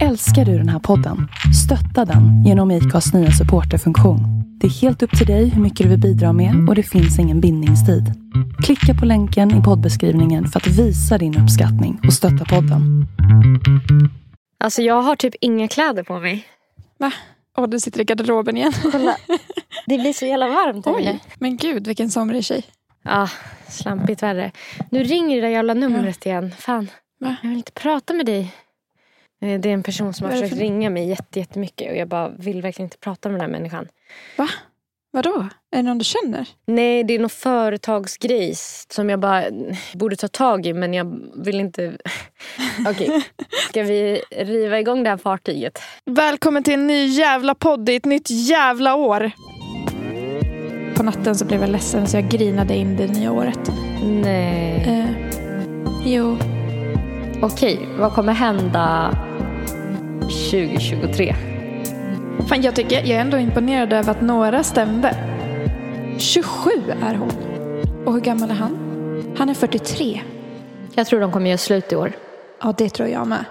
Älskar du den här podden? Stötta den genom IKAs nya supporterfunktion. Det är helt upp till dig hur mycket du vill bidra med och det finns ingen bindningstid. Klicka på länken i poddbeskrivningen för att visa din uppskattning och stötta podden. Alltså jag har typ inga kläder på mig. Va? Åh, du sitter i garderoben igen. Kolla. Det blir så jävla varmt här inne. Men gud vilken somrig tjej. Ja, slampigt värre. Nu ringer det där jävla numret igen. Fan, Va? jag vill inte prata med dig. Eh, Det är en person som har försökt för- ringa mig jätte- jättemycket och jag bara vill verkligen inte prata med den här människan. Va? Vadå? Är det någon du känner? Nej, det är någon företagsgrej som jag bara borde ta tag i men jag vill inte... Okej, ska vi riva igång det här fartyget? Välkommen till en ny jävla podd i ett nytt jävla år. På natten så blev jag ledsen så jag grinade in det nya året. Nej. Eh, jo, Okej, vad kommer hända 2023? fan jag tycker jag är ändå imponerad över att några stämde. 27 är hon. Och hur gammal är han? Han är 43. Jag tror de kommer göra slut i år. Ja, det tror jag med.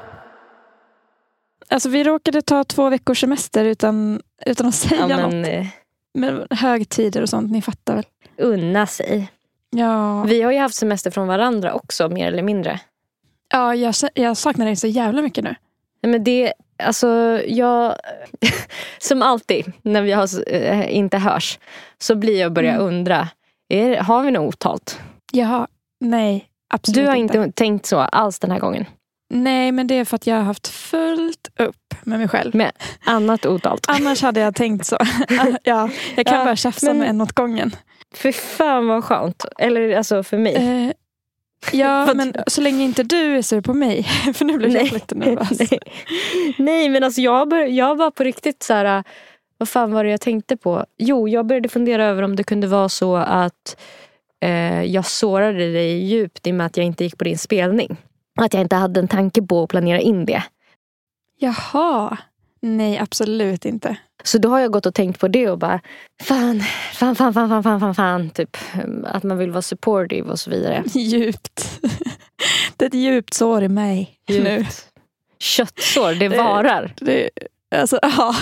Alltså vi råkade ta två veckors semester utan, utan att säga Ja, något. men eh, Med högtider och sånt, ni fattar väl? unna sig. Ja, Vi har ju haft semester från varandra också, mer eller mindre. Ja jag, jag saknar dig så jävla mycket nu. Nej, Men det, alltså jag, som alltid när vi har, eh, inte hörs, så blir jag börja Mm. undra, är, har vi något otalt? Jaha, nej, absolut Du har inte tänkt så alls den här gången? Nej, men det är för att jag har haft fullt upp med mig själv. Med annat otalt? Annars hade jag tänkt så. ja, jag kan Ja, bara tjafsa men- med en åt gången. Fy fan vad skönt. Eller alltså för mig. Eh, ja, men så länge inte du är sur på mig. För nu blev jag lite nervös. Nej. Nej men alltså jag, bör, jag var på riktigt så här. Vad fan var det jag tänkte på? Jo, jag började fundera över om det kunde vara så att eh, jag sårade dig djupt i och med att jag inte gick på din spelning. Att jag inte hade en tanke på att planera in det. Jaha. Nej, absolut inte. Så då har jag gått och tänkt på det och bara fan, fan, fan, fan, fan, fan, fan, fan typ att man vill vara supportive och så vidare. Djupt. Det är ett djupt sår i mig nu. Djupt. Köttsår, det Det- varar. Det, alltså, ja.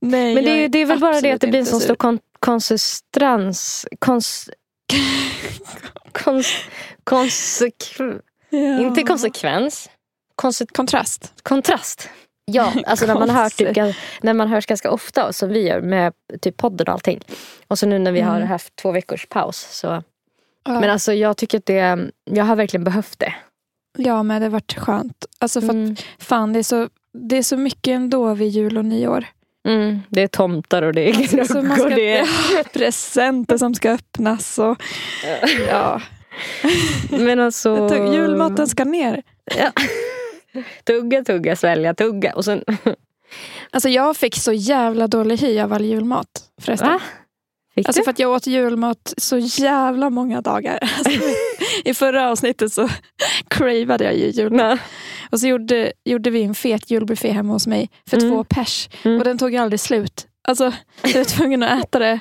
Nej, Men det, är- det är väl bara det att det blir en sån stor kon- konsistens... Kons, kons, konsekv, Ja. Inte konsekvens. Konse, Kontrast. kontrast. Ja, alltså när man, hör typ, när man hörs ganska ofta som vi gör med typ podden och allting. Och så nu när vi har Mm. haft två veckors paus. Så. Ja. Men alltså jag tycker att det, jag har verkligen behövt det. Ja, men det har varit skönt. Alltså för att, Mm. fan, det är, så, det är så mycket ändå vid jul och nyår. Mm, det är tomtar och det är Alltså, så man glöggor. ska, Det är, presenter som ska öppnas. Och, ja. men alltså... Julmaten ska ner. Ja. Tugga, tugga, svälja, tugga. Och sen, Alltså jag fick så jävla dålig hy av all julmat. Förresten. va? Fick Alltså du? för att jag åt julmat så jävla många dagar. Alltså, I förra avsnittet så cravade jag ju julmat. Och så gjorde, gjorde vi en fet julbuffé hemma hos mig för Mm. två pers. Mm. Och den tog aldrig slut. Alltså, jag var tvungen att äta det.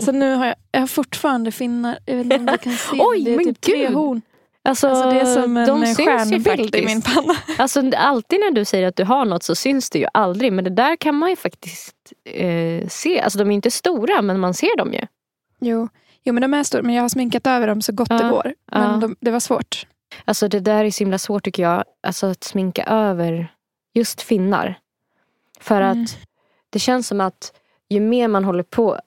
Så nu har jag, jag har fortfarande finnar. Jag vet inte om du kan se. Oj, det är men typ tre gud. horn. Alltså, Alltså, det är som en de stjärnbild i min panna. Alltså, alltid när du säger att du har något så syns det ju aldrig. Men det där kan man ju faktiskt eh, se. Alltså de är inte stora men man ser dem ju. Jo. jo, men de är stora. Men jag har sminkat över dem så gott Ja, det går. Men ja. de, det var svårt. Alltså det där är så himla svårt tycker jag. Alltså att sminka över just finnar. För Mm. att det känns som att ju mer man håller på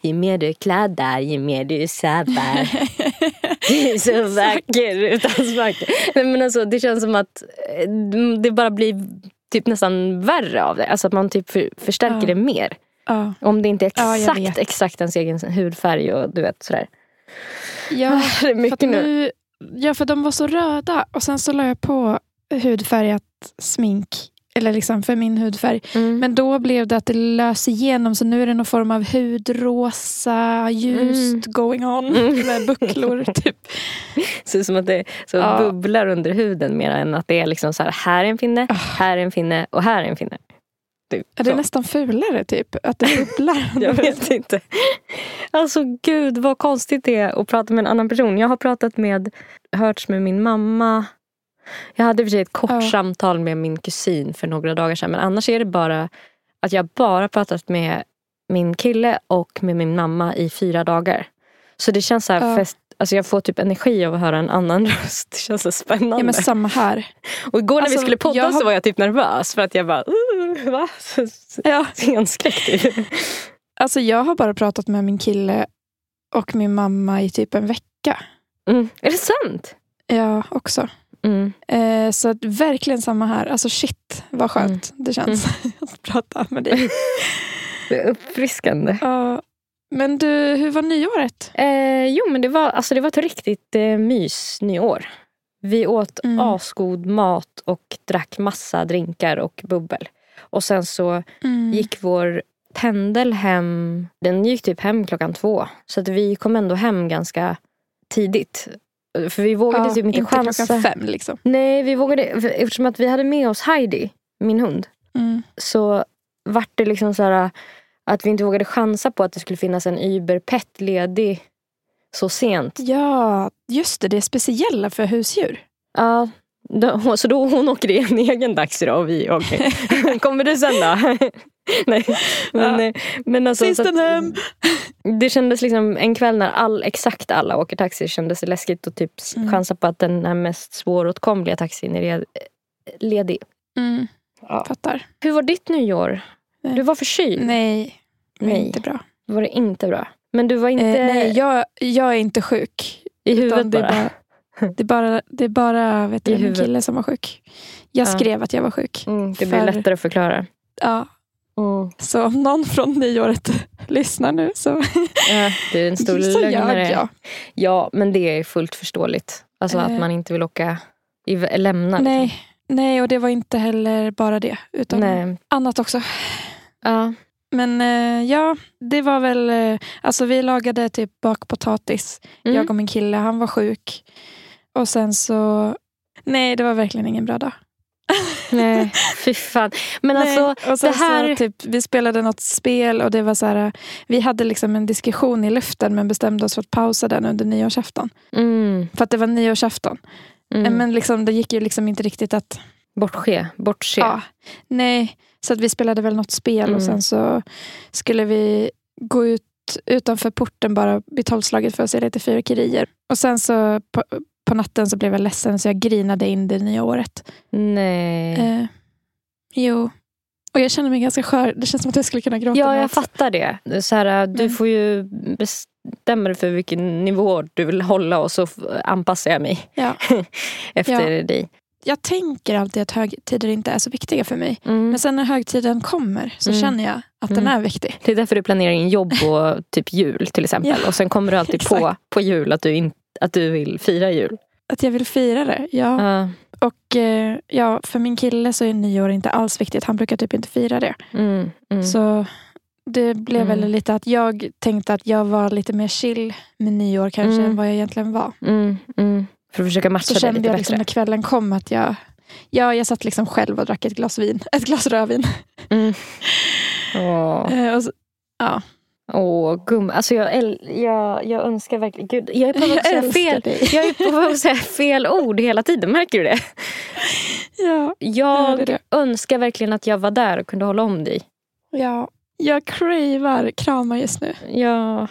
ju mer du är klädd där, ju mer du är så vacker utan smaker. Nej, men alltså, det känns som att eh, det bara blir typ nästan värre av det. Alltså att man typ för, förstärker Ja. det mer. ja. Om det inte är Ja, exakt, vet. exakt ens egen hudfärg och du vet sådär. Ja, det är för mycket nu. nu. Ja, för de var så röda. Och sen så la jag på hudfärgat smink. Eller liksom för min hudfärg. Mm. Men då blev det att det lös igenom. Så nu är det någon form av hudrosa, ljust Mm. going on. Mm. Med bucklor typ. ser ut som att det så Ja. bubblar under huden mer än att det är liksom så här, här är en finne, Ah. här är en finne och här är en finne. Typ, Ja, det är så. nästan fulare typ. Att det bubblar. Jag vet inte. Alltså gud vad konstigt det är att prata med en annan person. Jag har pratat med, hörts med min mamma Jag hade för sig ett kort Ja. samtal med min kusin för några dagar sedan. Men annars är det bara att jag bara pratat med min kille och med min mamma i fyra dagar. Så det känns så här Ja. fest, alltså jag får typ energi av att höra en annan röst. Det känns så spännande. Ja, men samma här. och igår när vi Alltså, skulle podda har- så var jag typ nervös för att jag bara, uh, va? Ja. Scenskräck. Alltså jag har bara pratat med min kille och min mamma i typ en vecka. Mm. Är det sant? Ja, också. Mm. Eh, så att verkligen samma här. Alltså shit vad skönt det känns att prata med dig. Det är uppfriskande. Ja. men du, hur var nyåret? Eh, jo men det var, alltså, det var ett riktigt eh, mys nyår. Vi åt Mm. asgod mat och drack massa drinkar och bubbel. Och sen så Mm. gick vår pendel hem, den gick typ hem klockan två. Så att vi kom ändå hem ganska tidigt. För vi vågade ja, typ inte, inte chansa. klockan fem liksom. Nej, vi vågade, eftersom att vi hade med oss Heidi, min hund. Mm. så vart det liksom så här att vi inte vågade chansa på att det skulle finnas en Uber Pet ledig så sent. Ja, just det. Det är speciella för husdjur. Ja, då, så då hon åker i en egen taxi då och vi åker. Kommer du sen då? Nej, men, Ja. eh, men alltså, så Sisten att- hem! Det kändes liksom en kväll när all, exakt alla åker taxi kändes det läskigt att typ Mm. chansa på att den här mest svåråtkomliga taxin är red- ledig. Mm, Ja. fattar. Hur var ditt nyår? Nej. Du var förkyld. Nej, Nej. inte bra. Var det inte bra? Men du var inte Eh, nej, jag, jag är inte sjuk. i huvudet det, bara? bara, det är bara, det är bara vet du, huvudet. kille som var sjuk. Jag Ja. skrev att jag var sjuk. Mm, det blir För- lättare att förklara. Ja, så om någon från nyåret lyssnar nu så, Ja, det är en stor så lögnare. jag. Ja, men det är fullt förståeligt. Alltså att Eh. man inte vill åka, lämna. liksom. Nej, nej, och det var inte heller bara det. Utan Nej. annat också. Ja. Men eh, ja, det var väl... Eh, alltså vi lagade typ bakpotatis. Mm. Jag och min kille, han var sjuk. Och sen så... Nej, det var verkligen ingen bra dag. Nej, fy fan. Men Nej, alltså, och sen det här- så, typ, vi spelade något spel och det var så här, vi hade liksom en diskussion i luften men bestämde oss för att pausa den under nyårsafton. mm, För att det var nyårsafton. mm. Men liksom, det gick ju liksom inte riktigt att... bortse, bortse. Ja, nej, så att vi spelade väl något spel och Mm. sen så skulle vi gå ut utanför porten bara vid tolvslaget för att se lite fyrverkerier. Och sen så på, natten så blev jag ledsen så jag grinade in det nya året. Nej. Eh, jo. Och jag känner mig ganska skör. Det känns som att jag skulle kunna gråta Ja, jag också. fattar det. så här, du Men- får ju bestämma dig för vilken nivå du vill hålla och så anpassar jag mig Ja. efter dig. Jag tänker alltid att högtider inte är så viktiga för mig. Mm. Men sen när högtiden kommer så Mm. känner jag att den Mm. är viktig. Det är därför du planerar in jobb och typ jul till exempel. Ja, och sen kommer du alltid på, på jul att du, in, att du vill fira jul. Att jag vill fira det. Ja. Ja. Och eh, ja, för min kille så är nyår inte alls viktigt. Han brukar typ inte fira det. Mm, mm. Så det blev Mm. väl lite att jag tänkte att jag var lite mer chill med nyår kanske Mm. än vad jag egentligen var. Mm, mm. För att försöka matcha Så det kände lite jag bättre. liksom när kvällen kom att jag Ja, jag satt liksom själv och drack ett glas vin. Ett glas rödvin. Mm. Eh, och så, ja. Åh gum. Alltså jag, jag, jag önskar verkligen... Gud, jag är på väg att säga fel. dig. Jag är på säga fel ord hela tiden. Märker du det? Ja, Jag hörde det. önskar verkligen att jag var där och kunde hålla om dig. ja. Jag cravar kramar just nu. Ja.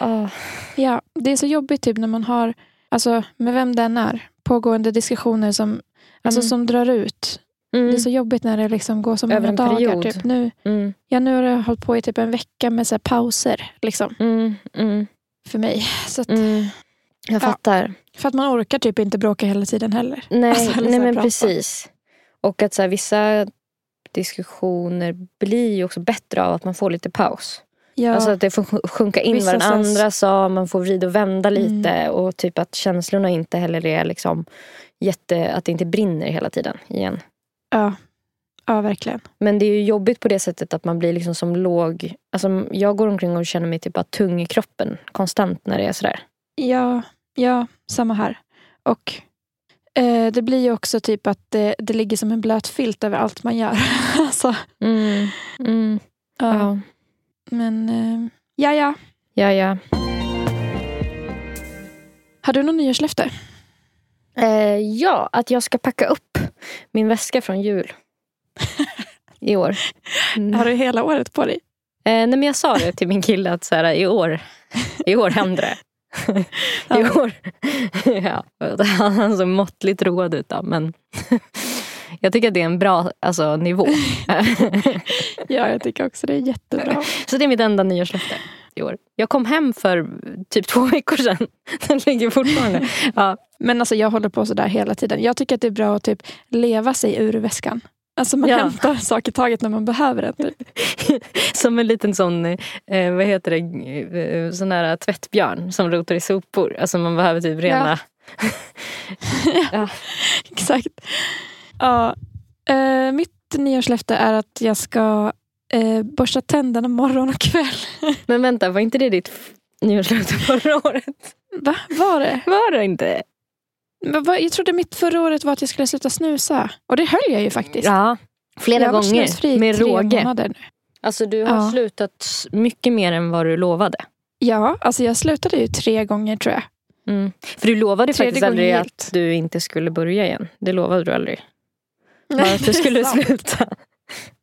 Åh. Ja, det är så jobbigt typ när man har, alltså med vem den är, pågående diskussioner som, alltså, Mm. som drar ut. Mm. Det är så jobbigt när det liksom går så Över många en dagar. period. Typ. Nu, Mm. ja, nu har det hållit på i typ en vecka med så pauser liksom, Mm. Mm. för mig. Så att, Mm. Jag Ja. fattar. För att man orkar typ inte bråka hela tiden heller. Nej, Alltså, nej men prata. precis. Och att så här, vissa diskussioner blir ju också bättre av att man får lite paus. Ja, Alltså att det får sj- sjunka in Vissa vad den andra sa, man får vrida och vända Mm. lite och typ att känslorna inte heller är liksom jätte, att det inte brinner hela tiden igen. Ja. ja, verkligen. Men det är ju jobbigt på det sättet att man blir liksom som låg, alltså jag går omkring och känner mig typ bara tung i kroppen konstant när det är sådär. Ja, ja, samma här. Och eh, det blir ju också typ att det, det ligger som en blöt filt över allt man gör. alltså, Mm. Mm. ja. Ja. Men eh, ja, ja. ja, ja. Har du någon nyårslöfte? Eh, ja, att jag ska packa upp min väska från jul. I år. Mm. Har du hela året på dig? Eh, nej, men jag sa det till min kille att så här, i år, i år händer det. I år. ja, han såg måttligt road ut då, men jag tycker att det är en bra alltså, nivå. Ja, jag tycker också det är jättebra. Så det är mitt enda nyårslöfte i år. Jag kom hem för typ två veckor sedan. Den ligger fortfarande. Ja, Men alltså jag håller på sådär hela tiden. Jag tycker att det är bra att typ leva sig ur väskan. Alltså man Ja. hämtar saker taget när man behöver den. Typ. som en liten sån, eh, vad heter det, eh, sån där tvättbjörn som rotar i sopor. Alltså man behöver typ rena... Ja. Exakt. Ja, eh, mitt nyårslöfte är att jag ska eh, borsta tänderna morgon och kväll. Men vänta, var inte det ditt nyårslöfte förra året? Va? Var det? Var det inte? Jag trodde mitt förra året var att jag skulle sluta snusa. Och det höll jag ju faktiskt. Ja, flera jag gånger. Med råge. Alltså du har Ja. slutat mycket mer än vad du lovade. Ja, alltså jag slutade ju tre gånger tror jag. Mm. För du lovade Tredje faktiskt aldrig att du inte skulle börja igen. Det lovade du aldrig. Du är skulle sant. sluta.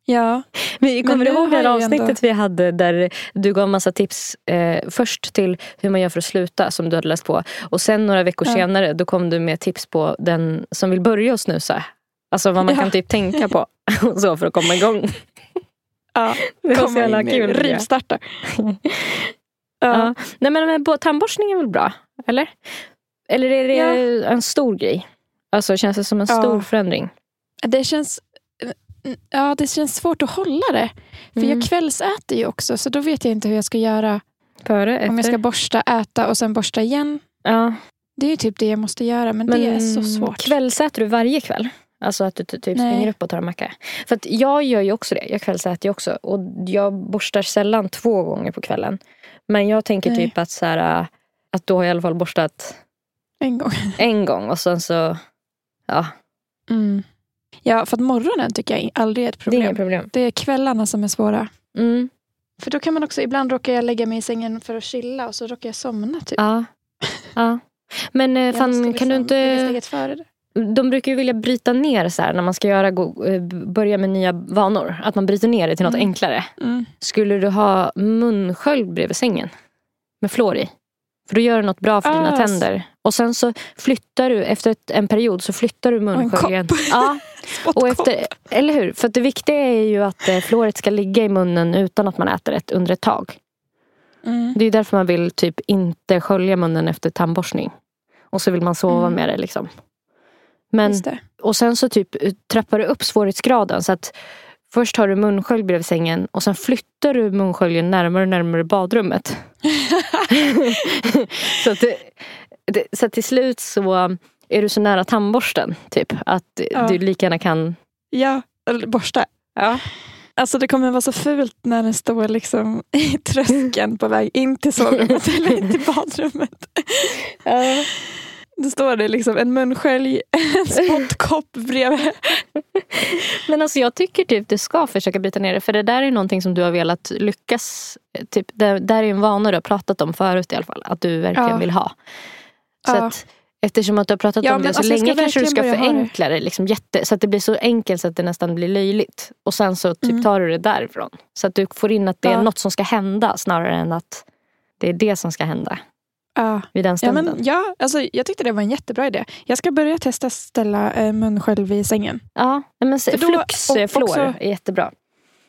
Ja, Vi kommer du ihåg det avsnittet ändå- vi hade där du gav massa tips eh, först till hur man gör för att sluta som du hade läst på. Och sen några veckor Ja. senare då kom du med tips på den som vill börja att snusa. Alltså vad man Ja. kan typ tänka på så för att komma igång. ja. Det var så jävla kul. Rivstarta. Ja. Ja. Nej men, men bo- tandborstning är väl bra? Eller? Eller är det en stor grej? Alltså känns det som en stor förändring? Det känns Ja, det känns svårt att hålla det. För Mm. jag kvällsäter ju också, så då vet jag inte hur jag ska göra. Före, efter? Om jag ska borsta, äta och sen borsta igen. ja. Det är ju typ det jag måste göra, men, det är så svårt. Kvällsäter du varje kväll? Alltså att du ty- typ Nej. springer upp och tar en macka? För att jag gör ju också det. Jag kvällsäter ju också. Och jag borstar sällan två gånger på kvällen. Men jag tänker Nej. typ att, så här, äh, att då har jag i alla fall borstat En gång. en gång och sen så... Ja, Mm. Ja, för att morgonen tycker jag aldrig är ett det är problem. inga problem. Det är kvällarna som är svåra. Mm. För då kan man också, ibland råkar jag lägga mig i sängen för att chilla och så råkar jag somna typ. Ja. ja. Men eh, Jag fan, kan du liksom inte... före det. De brukar ju vilja bryta ner så här när man ska göra, eh, börja med nya vanor. Att man bryter ner det till något Mm. enklare. Mm. Skulle du ha munskölj bredvid sängen? Med fluor i? För då gör det något bra för dina Ah, tänder. Och sen så flyttar du, efter ett, en period så flyttar du en munsköljen. Ja, och efter, eller hur? För det viktiga är ju att eh, fluoret ska ligga i munnen utan att man äter det under ett tag. Mm. Det är därför man vill typ inte skölja munnen efter tandborstning. Och så vill man sova Mm. med det liksom. Men, det. och sen så typ eh, trappar du upp svårighetsgraden. Så att först har du munskölj bredvid sängen och sen flyttar du munsköljen närmare och närmare badrummet. så, att det, så att till slut så är du så nära tandborsten. Typ, att Ja. du lika gärna kan... Ja, eller borsta. Ja. Alltså det kommer vara så fult när den står liksom i tröskeln på väg in till sovrummet eller in till badrummet. Då står det liksom en munskölj, en spottkopp bredvid. Men alltså jag tycker typ du ska försöka bryta ner det. För det där är någonting som du har velat lyckas. Typ, det där är en vana du har pratat om förut i alla fall. Att du verkligen Ja. vill ha. Så Ja. att, eftersom att du har pratat Ja, om det så alltså länge kanske du ska förenkla det. Liksom jätte, så att det blir så enkelt så att det nästan blir löjligt. Och sen så typ Mm. tar du det därifrån. Så att du får in att det är något som ska hända snarare än att det är det som ska hända Ja. vid den Ja, stunden. men, ja, alltså, jag tyckte det var en jättebra idé. Jag ska börja testa ställa eh, munskölj vid sängen. Ja, men då- flux och fluor också- är jättebra.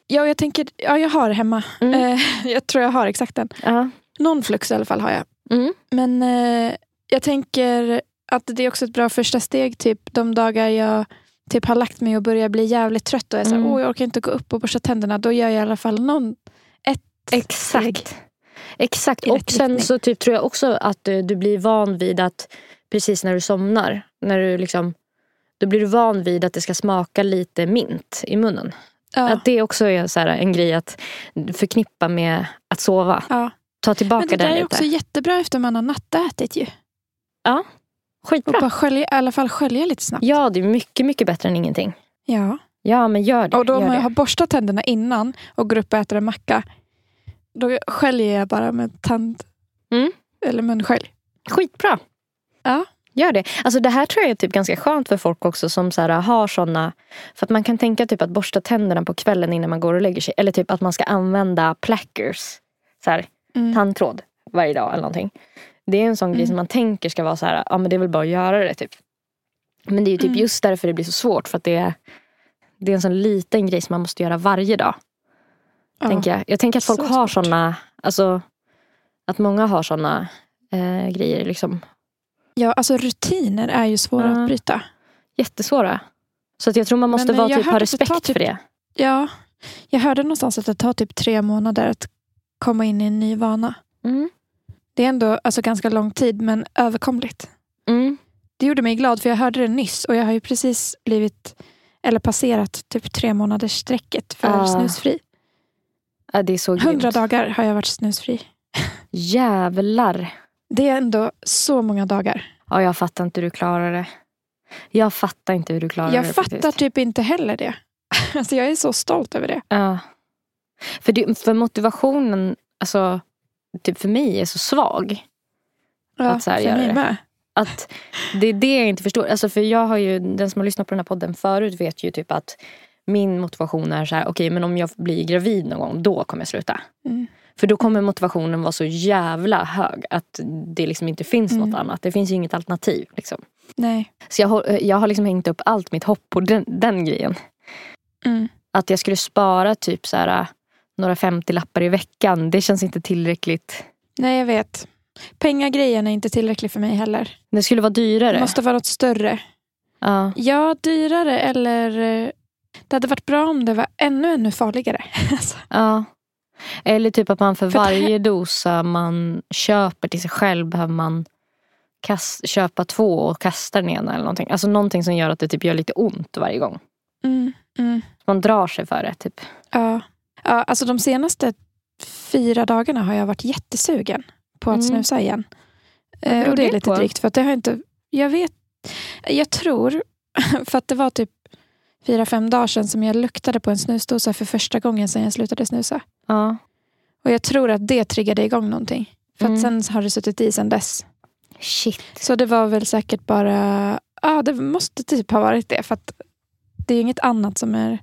Ja, jag tänker, ja, jag har hemma. Mm. Eh, jag tror jag har exakt den. Ja. Någon flux i alla fall har jag. Mm. Men eh, jag tänker att det är också ett bra första steg. Typ de dagar jag typ har lagt mig och börjar bli jävligt trött och är så Mm. åh jag orkar inte gå upp och borsta tänderna. Då gör jag i alla fall någon, ett Exakt. steg. Exakt. Och sen så typ tror jag också att eh, du blir van vid att precis när du somnar, när du liksom, då blir du van vid att det ska smaka lite mint i munnen. Ja. Att det också är så här en grej att förknippa med att sova. ja. Ta tillbaka Men det där den är lite. också jättebra efter man har nattätit ju. Och Skitbra. bara skölja, i alla fall skölja lite snabbt. Ja, det är mycket, mycket bättre än ingenting. Ja. Ja, men gör det. Och då om det. har borstat tänderna innan och går upp och äter en macka. Då sköljer jag bara med tand Mm. eller munskölj. Skitbra. Ja. Gör det. Alltså det här tror jag är typ ganska skönt för folk också som så här, har såna. För att man kan tänka typ att borsta tänderna på kvällen innan man går och lägger sig. Eller typ att man ska använda plackers. Så här, Mm. tandtråd varje dag eller någonting. Det är en sån grej Mm. som man tänker ska vara så här, ja men det är väl bara att göra det typ. Men det är ju typ Mm. just därför det blir så svårt för att det är, det är en sån liten grej som man måste göra varje dag. Ja. Tänker jag. jag tänker att folk har såna, alltså att många har såna eh, grejer liksom. ja, alltså rutiner är ju svåra Ja. att bryta. Jättesvåra. Så att jag tror man måste Men, vara, typ, ha respekt typ- för det. Ja, jag hörde någonstans att det tar typ tre månader att komma in i en ny vana. Mm. Det är ändå alltså, ganska lång tid men överkomligt. Mm. Det gjorde mig glad för jag hörde det nyss och jag har ju precis blivit eller passerat typ tre månaders strecket för Ah, snusfri. Ja, det är så Hundra grymt. dagar har jag varit snusfri. Jävlar. Det är ändå så många dagar. Ja, jag fattar inte hur du klarar det. Jag fattar inte hur du klarar Jag det. fattar faktiskt. typ inte heller det. Alltså jag är så stolt över det. Ja. För, det, för motivationen, alltså, typ för mig är så svag. Ja, Att så här för göra mig det. med. Att det är det jag inte förstår. Alltså för jag har ju, den som har lyssnat på den här podden förut vet ju typ att min motivation är så här, okej men om jag blir gravid någon gång, då kommer jag sluta. Mm. För då kommer motivationen vara så jävla hög att det liksom inte finns Mm. något annat. Det finns ju inget alternativ. Liksom. Nej. Så jag, har- jag har liksom hängt upp allt mitt hopp på den, den grejen. Mm. Att jag skulle spara typ så här, några 50 lappar i veckan, det känns inte tillräckligt. Nej, jag vet. Pengagrejen är inte tillräcklig för mig heller. Det skulle vara dyrare. Det måste vara något större. Ja. Ja, dyrare eller... Det hade varit bra om det var ännu, ännu farligare. Alltså, Ja. Eller typ att man för För varje dosa man köper till sig själv behöver man kast, köpa två och kasta den ena eller någonting. Alltså någonting som gör att det typ gör lite ont varje gång. mm, mm, Man drar sig för det typ. ja. Ja, alltså de senaste fyra dagarna har jag varit jättesugen på att Mm. snusa igen. Eh, och det är lite på? drygt för att det har inte... Jag vet... Jag tror, för att det var typ fyra, fem dagar sedan som jag luktade på en snusdosa för första gången sedan jag slutade snusa. Ja. Och jag tror att det triggade igång någonting. För att Mm. sen har det suttit i sen dess. Shit. Så det var väl säkert bara... Ja, det måste typ ha varit det. För att det är ju inget annat som är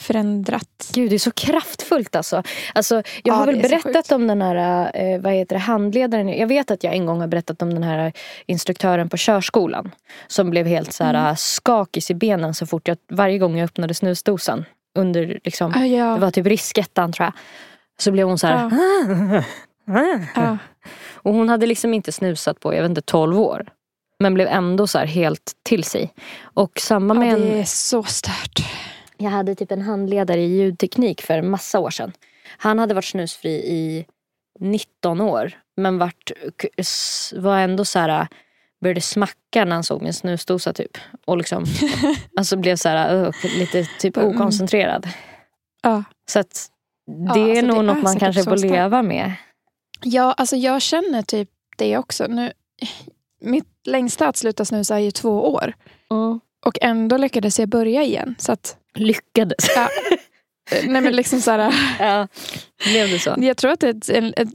förändrat. Gud, det är så kraftfullt alltså. alltså jag Ja, har väl berättat om den här eh, vad heter det, handledaren. Jag vet att jag en gång har berättat om den här instruktören på körskolan. Som blev helt så här, Mm. skakig i benen så fort jag, varje gång jag öppnade snusdosan. Under liksom, Ah, ja. det var typ riskettan tror jag. Så blev hon så här. ja. Och hon hade liksom inte snusat på, jag vet inte, 12 år. Men blev ändå så här helt till sig. Och samma med ja, det är så stört. Jag hade typ en handledare i ljudteknik för en massa år sedan. Han hade varit snusfri i 19 år. Men vart, var ändå så här, började smacka när han såg min snusdosa typ. Och liksom, alltså blev så här, lite typ Mm. okoncentrerad. Ja. Så att det Ja, är alltså, nog det något är man kanske får leva med. ja, alltså jag känner typ det också. Nu, mitt längsta att sluta snusa är ju två år. Och ändå lyckades jag börja igen. Så att, Lyckades. ja, nej men liksom så här, ja, blev det så? jag tror att, ett, ett,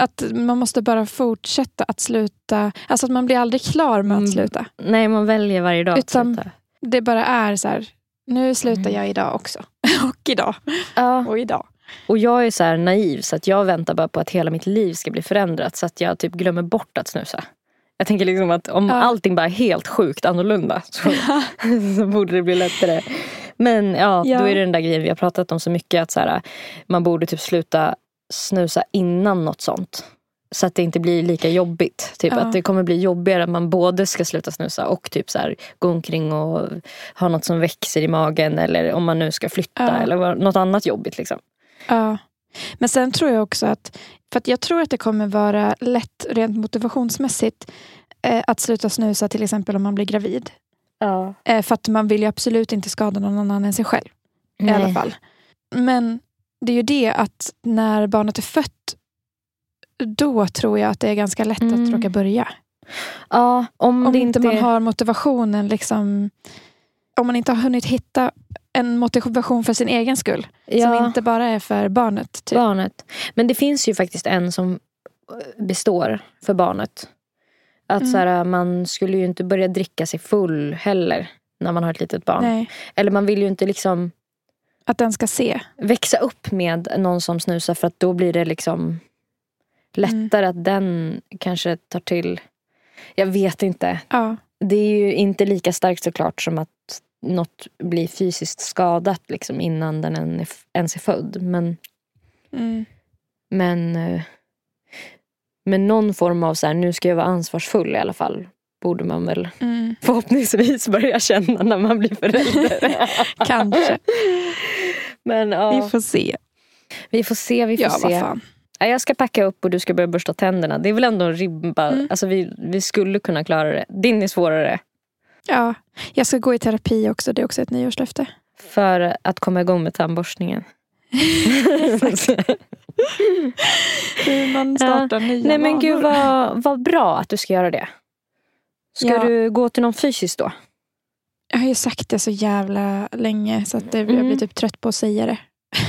att man måste bara fortsätta att sluta. Alltså att man blir aldrig klar med att Mm. sluta. Nej, man väljer varje dag att Utan- sluta. Det bara är så här, nu slutar Mm. jag idag också. och idag. Ja. Och idag. Och jag är så här naiv så att jag väntar bara på att hela mitt liv ska bli förändrat så att jag typ glömmer bort att snusa. Jag tänker liksom att om Ja. allting bara är helt sjukt annorlunda så, så borde det bli lättare. Men ja, Ja. då är det den där grejen vi har pratat om så mycket att så här, man borde typ sluta snusa innan något sånt. Så att det inte blir lika jobbigt. Typ Ja. att det kommer bli jobbigare att man både ska sluta snusa och typ så här, gå omkring och ha något som växer i magen eller om man nu ska flytta Ja. eller något annat jobbigt. Liksom. Ja. Men sen tror jag också att, för att jag tror att det kommer vara lätt rent motivationsmässigt eh, att sluta snusa till exempel om man blir gravid. Ja. Eh, för att man vill ju absolut inte skada någon annan än sig själv. I alla fall. Men det är ju det att när barnet är fött då tror jag att det är ganska lätt Mm. att råka börja. Ja, om, Om inte man har motivationen, liksom, om man inte har hunnit hitta en motivation för sin egen skull. ja, Som inte bara är för barnet. Typ. barnet. Men det finns ju faktiskt en som eh, består för barnet. Att Mm. så här, man skulle ju inte börja dricka sig full heller när man har ett litet barn. Nej. Eller man vill ju inte liksom Att den ska se. växa upp med någon som snusar för att då blir det liksom lättare att den kanske tar till. Jag vet inte. Ja. Det är ju inte lika starkt såklart som att något blir fysiskt skadat liksom innan den ens är född. Men, Mm. men, eh, men någon form av så här, nu ska jag vara ansvarsfull i alla fall. Borde man väl Mm. förhoppningsvis börja känna när man blir förälder. Kanske. men ja, Vi får se. vi får se. Vi får Ja, se. vad jag ska packa upp och du ska börja borsta tänderna. Det är väl ändå en ribba. Mm. Alltså, vi, vi skulle kunna klara det. Din är svårare. Ja. Jag ska gå i terapi också. Det är också ett nyårslöfte. För att komma igång med tandborstningen. Hur man startar nya Nej men gud vanor. vad, vad bra att du ska göra det. Ska Ja. du gå till någon fysiskt då? Jag har ju sagt det så jävla länge så att det, jag Mm. blir typ trött på att säga det.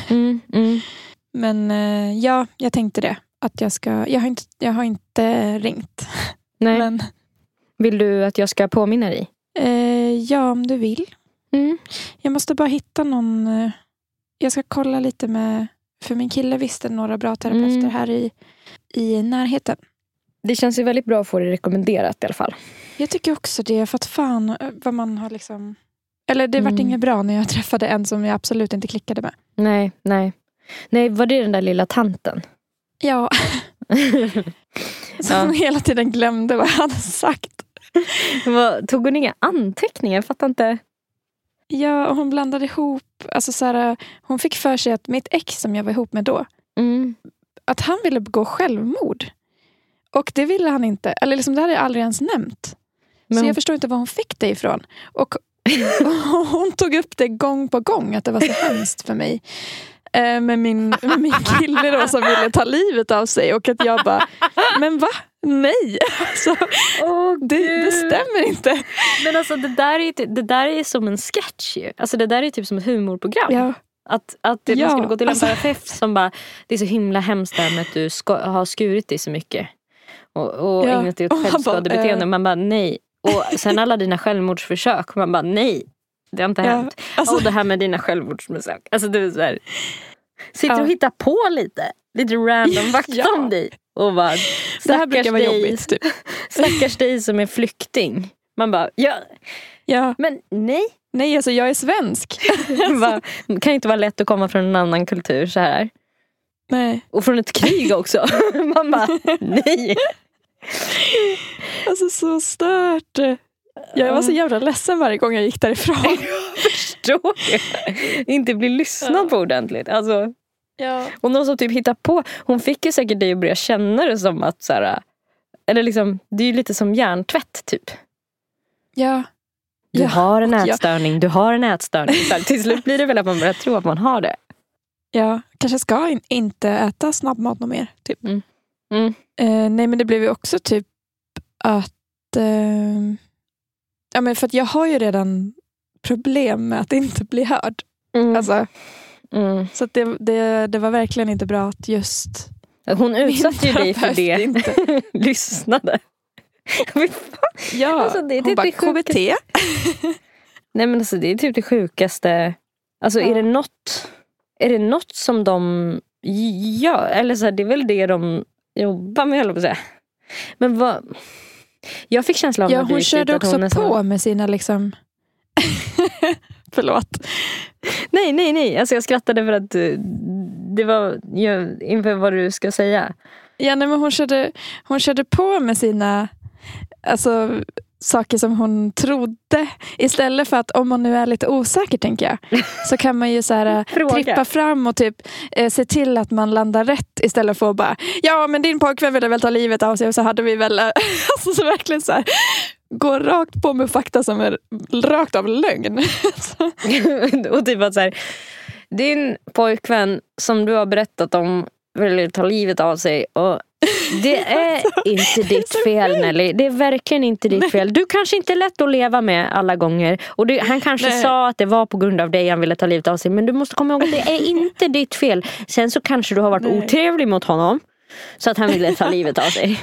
Mm, mm. Men eh, ja, jag tänkte det. Att jag ska, jag har inte, jag har inte ringt. Nej. Men Vill du att jag ska påminna dig? eh, ja, om du vill. Mm. Jag måste bara hitta någon. eh, Jag ska kolla lite med, för min kille visste några bra terapeuter Mm. här i, i närheten. Det känns ju väldigt bra att få det rekommenderat i alla fall. Jag tycker också det, för att fan eh, vad man har liksom... Eller det vart Mm. inget bra när jag träffade en som jag absolut inte klickade med. Nej, nej. Nej, var det den där lilla tanten? Ja, som Ja. hela tiden glömde vad jag hade sagt. Tog hon inga anteckningar? Jag fattar inte. Ja, och hon blandade ihop... Alltså så här, hon fick för sig att mitt ex som jag var ihop med då, Mm. att han ville begå självmord. Och det ville han inte. Eller liksom, det hade jag aldrig ens nämnt. Men så jag förstår inte var hon fick det ifrån. Och, och hon tog upp det gång på gång, att det var så hemskt för mig. Eh, med, min, med min kille då som ville ta livet av sig. Och att jag bara, men va? Nej! Alltså, Åh, det, det stämmer inte. Men alltså det där är, det där är som en sketch ju. Alltså det där är typ som ett humorprogram. Ja, Att, att Ja, man skulle gå till en alltså- terapeut som bara, det är så himla hemskt det här med att du ska, har skurit dig så mycket. Och, och Ja, ägnat dig åt man självskadebeteende. bara, eh. Man bara nej. Och sen alla dina självmordsförsök. Man bara nej. Det har inte ja, hänt. alltså, och det här med dina självmordsförsök. Alltså du är så här, sitter Ja. och hittar på lite. Lite random fakta Ja. om dig. Och bara, det här brukar vara dig, jobbigt. Typ. stackars dig som är flykting. Man bara, ja, Ja, men nej. nej, alltså jag är svensk. Det kan inte vara lätt att komma från en annan kultur så här. Nej, Och från ett krig också. Man bara, nej. alltså så stört. Jag var så jävla ledsen varje gång jag gick därifrån. Förstår du? Inte bli lyssnad på ordentligt. Alltså, Ja. och någon som typ hittar på. Hon fick ju säkert dig att börja känna det som att så här, eller liksom, det är ju lite som hjärntvätt typ. Ja. Du Ja, har en jag- ätstörning, du har en ätstörning. Så här, till slut blir det väl att man börjar tro att man har det. Ja, kanske ska in, inte äta snabbmat något mer. Typ. Mm. Mm. Eh, nej men det blev ju också typ att... Eh, ja, men för jag har ju redan problem med att inte bli hörd. Mm. Alltså, Mm. så det, det, det var verkligen inte bra att just Hon utsatte ju dig för det. Inte. Lyssnade. Ja, Alltså, det är hon typ bara det KBT. Nej men alltså det är typ det sjukaste. Alltså Ja. är det något Är det något som de gör? Eller så här, det är väl det de jobbar med höll jag på att säga. Men vad Jag fick känslan av Ja, hon körde att också hon på med sina liksom... Förlåt. Nej nej nej, alltså jag skrattade för att eh, det var jag, inför vad du ska säga. Ja, nej, men hon, körde, hon körde på med sina alltså, saker som hon trodde. Istället för att om man nu är lite osäker tänker jag. Så kan man ju så här, eh, trippa fram och typ eh, se till att man landar rätt. Istället för att bara, ja men din pojkvän ville väl ta livet av sig och så hade vi väl, eh, alltså så verkligen så här. Gå rakt på med fakta som är rakt av lögn. Och typ att så här, din pojkvän som du har berättat om vill ta livet av sig. Och det är inte ditt fel Nelly. Det är verkligen inte ditt fel. Du kanske inte är lätt att leva med alla gånger. Och det, han kanske Nej. sa att det var på grund av dig han ville ta livet av sig. Men du måste komma ihåg att det är inte ditt fel. Sen så kanske du har varit Nej. otrevlig mot honom. Så att han ville ta livet av sig.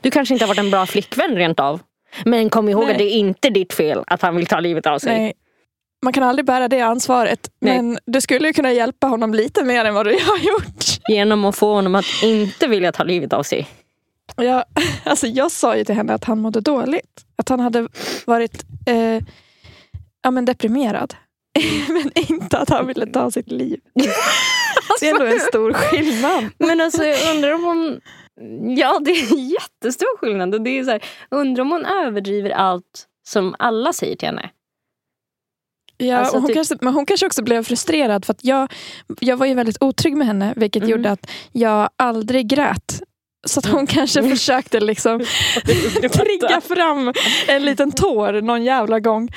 Du kanske inte har varit en bra flickvän rent av. Men kom ihåg Nej. att det är inte ditt fel att han vill ta livet av sig. Nej. Man kan aldrig bära det ansvaret. Nej. Men du skulle ju kunna hjälpa honom lite mer än vad du har gjort. Genom att få honom att inte vilja ta livet av sig. Jag, alltså jag sa ju till henne att han mådde dåligt. Att han hade varit eh, ja, men deprimerad. men inte att han ville ta sitt liv. Det är ändå en stor skillnad. Men alltså jag undrar om hon... Ja det är en jättestor skillnad. Och det är så här, undrar om hon överdriver allt som alla säger till henne. Ja, Alltså och hon typ- kanske, men hon kanske också blev frustrerad för att jag, jag var ju väldigt otrygg med henne vilket Mm. gjorde att jag aldrig grät. Så att hon kanske försökte liksom trigga fram en liten tår någon jävla gång.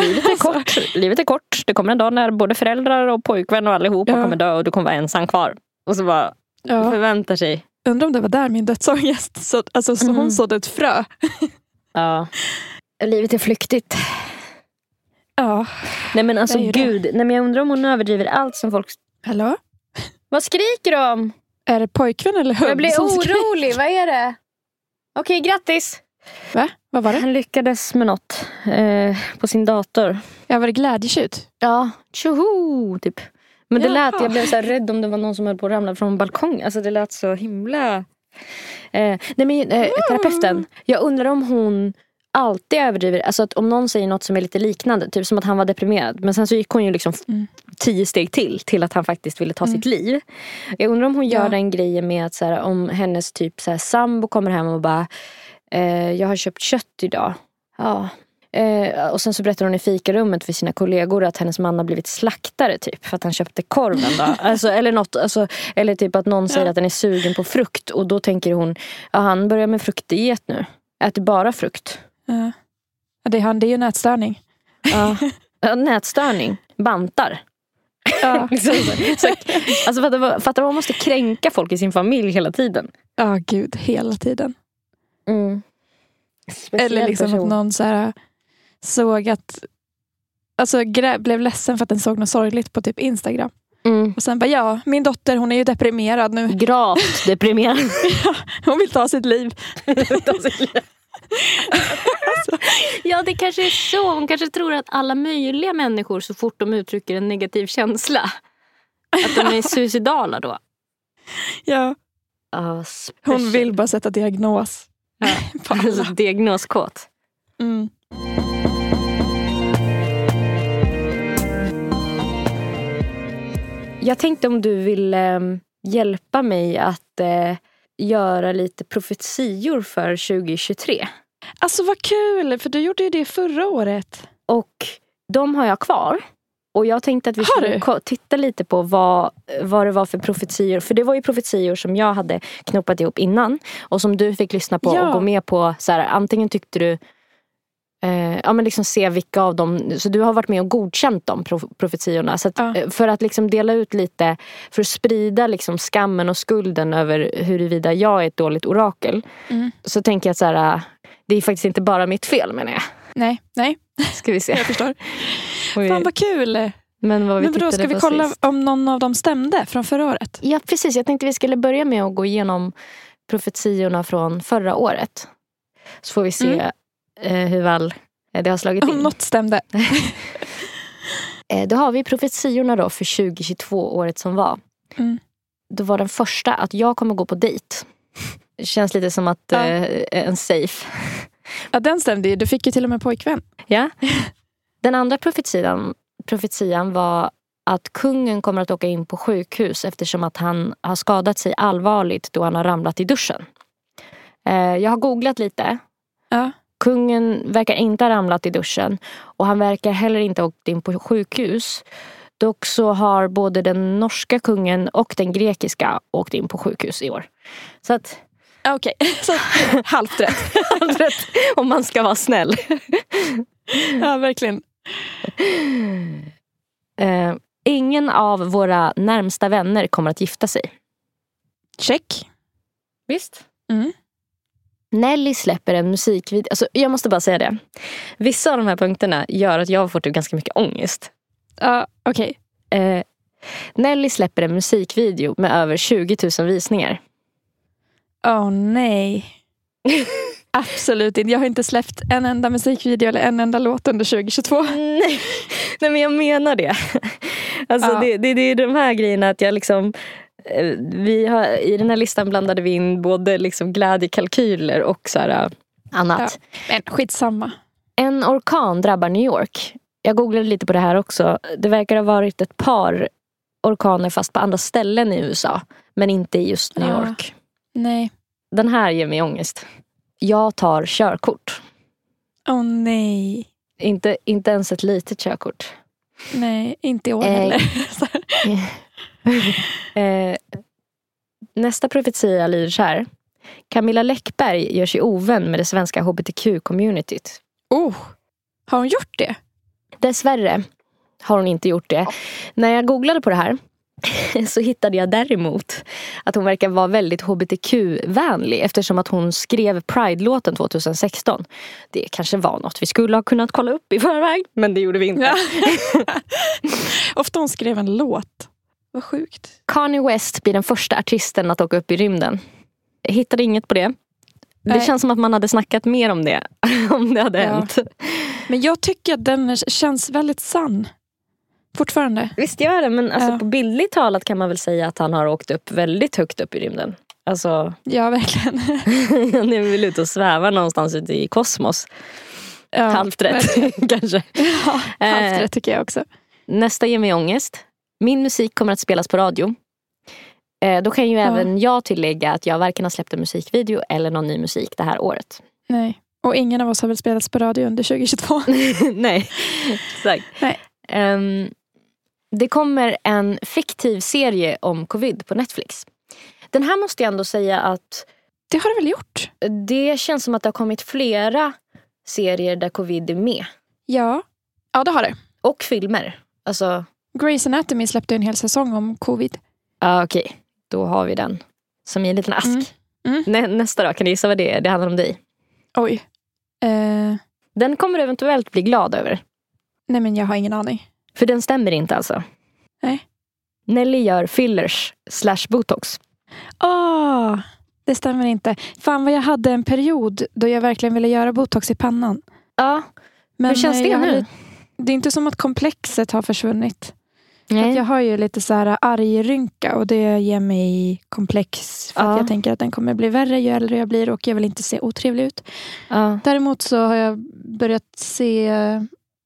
Livet är kort. Livet är kort. Det kommer en dag när både föräldrar och pojkvän och allihopa Ja. kommer dö och du kommer vara ensam kvar. Och så bara Ja, förväntar sig. undrar om det var där min dödsångest, så, alltså, så Mhm. hon sådde ett frö. Ja. Livet är flyktigt. Ja. Nej men alltså det. gud. Nej, men jag undrar om hon överdriver allt som folk... Hallå? Vad skriker du om? Är det pojkvän eller hund Jag blir orolig. Vad är det? Okej, grattis. Va? Vad var det? Han lyckades med något eh, på sin dator. Jag var det glädjetjut? Ja, tjoho! Typ. Men det Jaha. lät, jag blev så rädd om det var någon som höll på att ramla från balkongen. Alltså det lät så himla... Eh, nej men eh, terapeuten, jag undrar om hon alltid överdriver. Alltså att om någon säger något som är lite liknande, typ som att han var deprimerad. Men sen så gick hon ju liksom Mm. tio steg till, till att han faktiskt ville ta sitt liv. Jag undrar om hon gör Ja. den grejen med att så här, om hennes typ så här, sambo kommer hem och bara eh, Jag har köpt kött idag. Ja, Eh, och sen så berättar hon i fikarummet för sina kollegor att hennes man har blivit slaktare typ för att han köpte korven. Alltså, eller, något, alltså, eller typ att någon säger att den är sugen på frukt och då tänker hon ja, han börjar med fruktdiet nu. Äter bara frukt. Ja. Ja, Det är han, det är ju nätstörning. Ja. Ja, Nätstörning. Bantar. Ja, så. Så, alltså, fattar vad man måste kränka folk i sin familj hela tiden. ja gud, hela tiden. Mm. Eller liksom person. att någon så här, såg att... Alltså blev ledsen för att den såg något sorgligt på typ Instagram. Mm. Och sen bara, ja, min dotter hon är ju deprimerad nu. Gravt deprimerad. Hon vill ta sitt liv. ja, det kanske är så. Hon kanske tror att alla möjliga människor så fort de uttrycker en negativ känsla att de är suicidala då. Ja, Ja, hon vill bara sätta diagnos. Ja. Alltså, diagnoskåt. Mm. Jag tänkte om du vill eh, hjälpa mig att eh, göra lite profetior för 2023. Alltså vad kul, för du gjorde ju det förra året. Och de har jag kvar. Och jag tänkte att vi skulle titta lite på vad, vad det var för profetior. För det var ju profetior som jag hade knoppat ihop innan. Och som du fick lyssna på Ja. och gå med på. Så här, antingen tyckte du eh, ja, men liksom se vilka av dem. Så du har varit med och godkänt de prof- profetiorna. Så att, Ja. eh, För att liksom dela ut lite. För att sprida liksom skammen och skulden över huruvida jag är ett dåligt orakel. Mm. Så tänker jag att så här, eh, det är faktiskt inte bara mitt fel menar jag. Nej, nej, Ska vi se. jag förstår. Oj. Fan vad kul. Men vad vi Men då ska vi kolla sist. om någon av dem stämde från förra året? Ja precis, jag tänkte vi skulle börja med att gå igenom profetiorna från förra året. Så får vi se Mm. Eh, hur väl eh, det har slagit Om in. något stämde. Eh, då har vi profetiorna då för 2022, året som var. Mm. Då var den första att jag kommer gå på dejt. Det känns lite som att Ja. eh, en safe. Ja, den stämde ju. Du fick ju till och med pojkvän. Ja. Den andra profetian, profetian var att kungen kommer att åka in på sjukhus eftersom att han har skadat sig allvarligt då han har ramlat i duschen. Eh, jag har googlat lite. Ja. Kungen verkar inte ha ramlat i duschen och han verkar heller inte ha åkt in på sjukhus. Dock så har både den norska kungen och den grekiska åkt in på sjukhus i år. Så att, Okej, så halvt rätt. allt rätt om man ska vara snäll. Ja, verkligen. Eh, ingen av våra närmsta vänner kommer att gifta sig. Check. Visst? Mm. Nelly släpper en musikvideo. Alltså, jag måste bara säga det. Vissa av de här punkterna gör att jag får typ ganska mycket ångest. Ja, okej. Eh, Nelly släpper en musikvideo med över 20 000 visningar. Åh nej. Absolut inte. Jag har inte släppt en enda musikvideo eller en enda låt under 2022. Nej, Nej men jag menar det. Alltså Ja. det, det, det är de här grejerna att jag liksom vi har, I den här listan blandade vi in både liksom glädjekalkyler och så här, eh, annat. Men skitsamma. En orkan drabbar New York. Jag googlade lite på det här också. Det verkar ha varit ett par orkaner fast på andra ställen i USA. Men inte i just New Ja. York. Nej. Den här ger mig ångest. Jag tar körkort. Åh nej. Inte, inte ens ett litet körkort. Nej, inte i år Eh, heller. Eh, nästa profetia lyder så här. Camilla Läckberg gör sig ovän med det svenska hbtq-communityt. oh, har hon gjort det? Dessvärre har hon inte gjort det. När jag googlade på det här så hittade jag däremot att hon verkar vara väldigt hbtq-vänlig eftersom att hon skrev Pride-låten 2016. Det kanske var något vi skulle ha kunnat kolla upp i förväg men det gjorde vi inte. Ofta hon skrev en låt. Vad sjukt. Kanye West blir den första artisten att åka upp i rymden. Jag hittade inget på det. Det Nej. känns som att man hade snackat mer om det om det hade Ja. hänt. Men jag tycker att den känns väldigt sann. Fortfarande. Visst gör det men alltså, Ja. på bildligt talat kan man väl säga att han har åkt upp väldigt högt upp i rymden. Alltså, Ja, verkligen. han är väl ute och svävar någonstans ute i kosmos. Ja, Halvt rätt kanske. Ja, halvt Eh. rätt tycker jag också. Nästa ger mig ångest. Min musik kommer att spelas på radio. Eh, då kan ju även jag tillägga att jag varken har släppt en musikvideo eller någon ny musik det här året. Nej. Och ingen av oss har väl spelats på radio under 2022. Nej, exakt. Nej. Ehm, det kommer en fiktiv serie om covid på Netflix. Den här måste jag ändå säga att Det har det väl gjort? det känns som att det har kommit flera serier där covid är med. Ja. Ja, det har det. Och filmer. Alltså, Grey's Anatomy släppte en hel säsong om covid. ja okej. Då har vi den. Som i en liten ask. Mm. Mm. Nä, nästa då, kan du gissa vad det är? Det handlar om dig. Oj. Eh, Den kommer du eventuellt bli glad över. nej, men jag har ingen aning. För den stämmer inte alltså. Nej. Nelly gör fillers slash botox. Åh, det stämmer inte. Fan vad jag hade en period då jag verkligen ville göra botox i pannan. Ja, Men hur känns eh, det nu? lite- Det är inte som att komplexet har försvunnit. Nej. Att jag har ju lite så här argrynka och det ger mig komplex. För Ja. att jag tänker att den kommer bli värre ju äldre jag blir och jag vill inte se otrevlig ut. Ja. Däremot så har jag börjat se...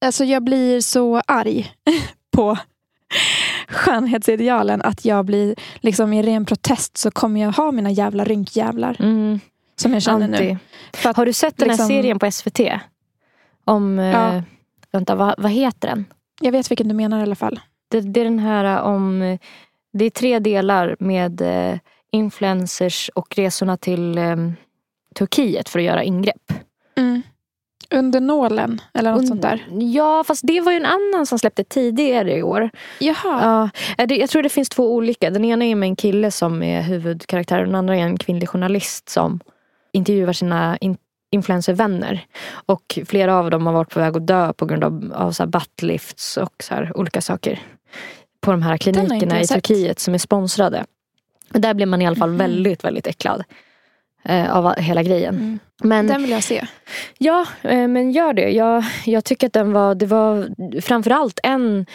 Alltså jag blir så arg på skönhetsidealen att jag blir liksom i ren protest så kommer jag ha mina jävla rynkjävlar Mm, som jag känner nu. anti. För att, Har du sett den här liksom- serien på SVT? Om, Ja. eh, vänta vad, vad heter den? jag vet vilken du menar i alla fall. Det, det är den här eh, om, det är tre delar med eh, influencers och resorna till eh, Turkiet för att göra ingrepp. Mm. Under nålen eller något Und- sånt där. Ja fast det var ju en annan som släppte tidigare i år. Jaha. Ja, eh, det- jag tror det finns två olika. Den ena är med en kille som är huvudkaraktär och den andra är en kvinnlig journalist som intervjuar sina in- influencervänner. Och flera av dem har varit på väg att dö på grund av, av så här buttlifts och så här olika saker. På de här klinikerna i sett. Turkiet som är sponsrade. Och där blir man i alla fall Mhm. väldigt, väldigt äcklad. Eh, av hela grejen. Mm. Men Den vill jag se. Ja, eh, men gör det. Jag, jag tycker att den var, det var framförallt en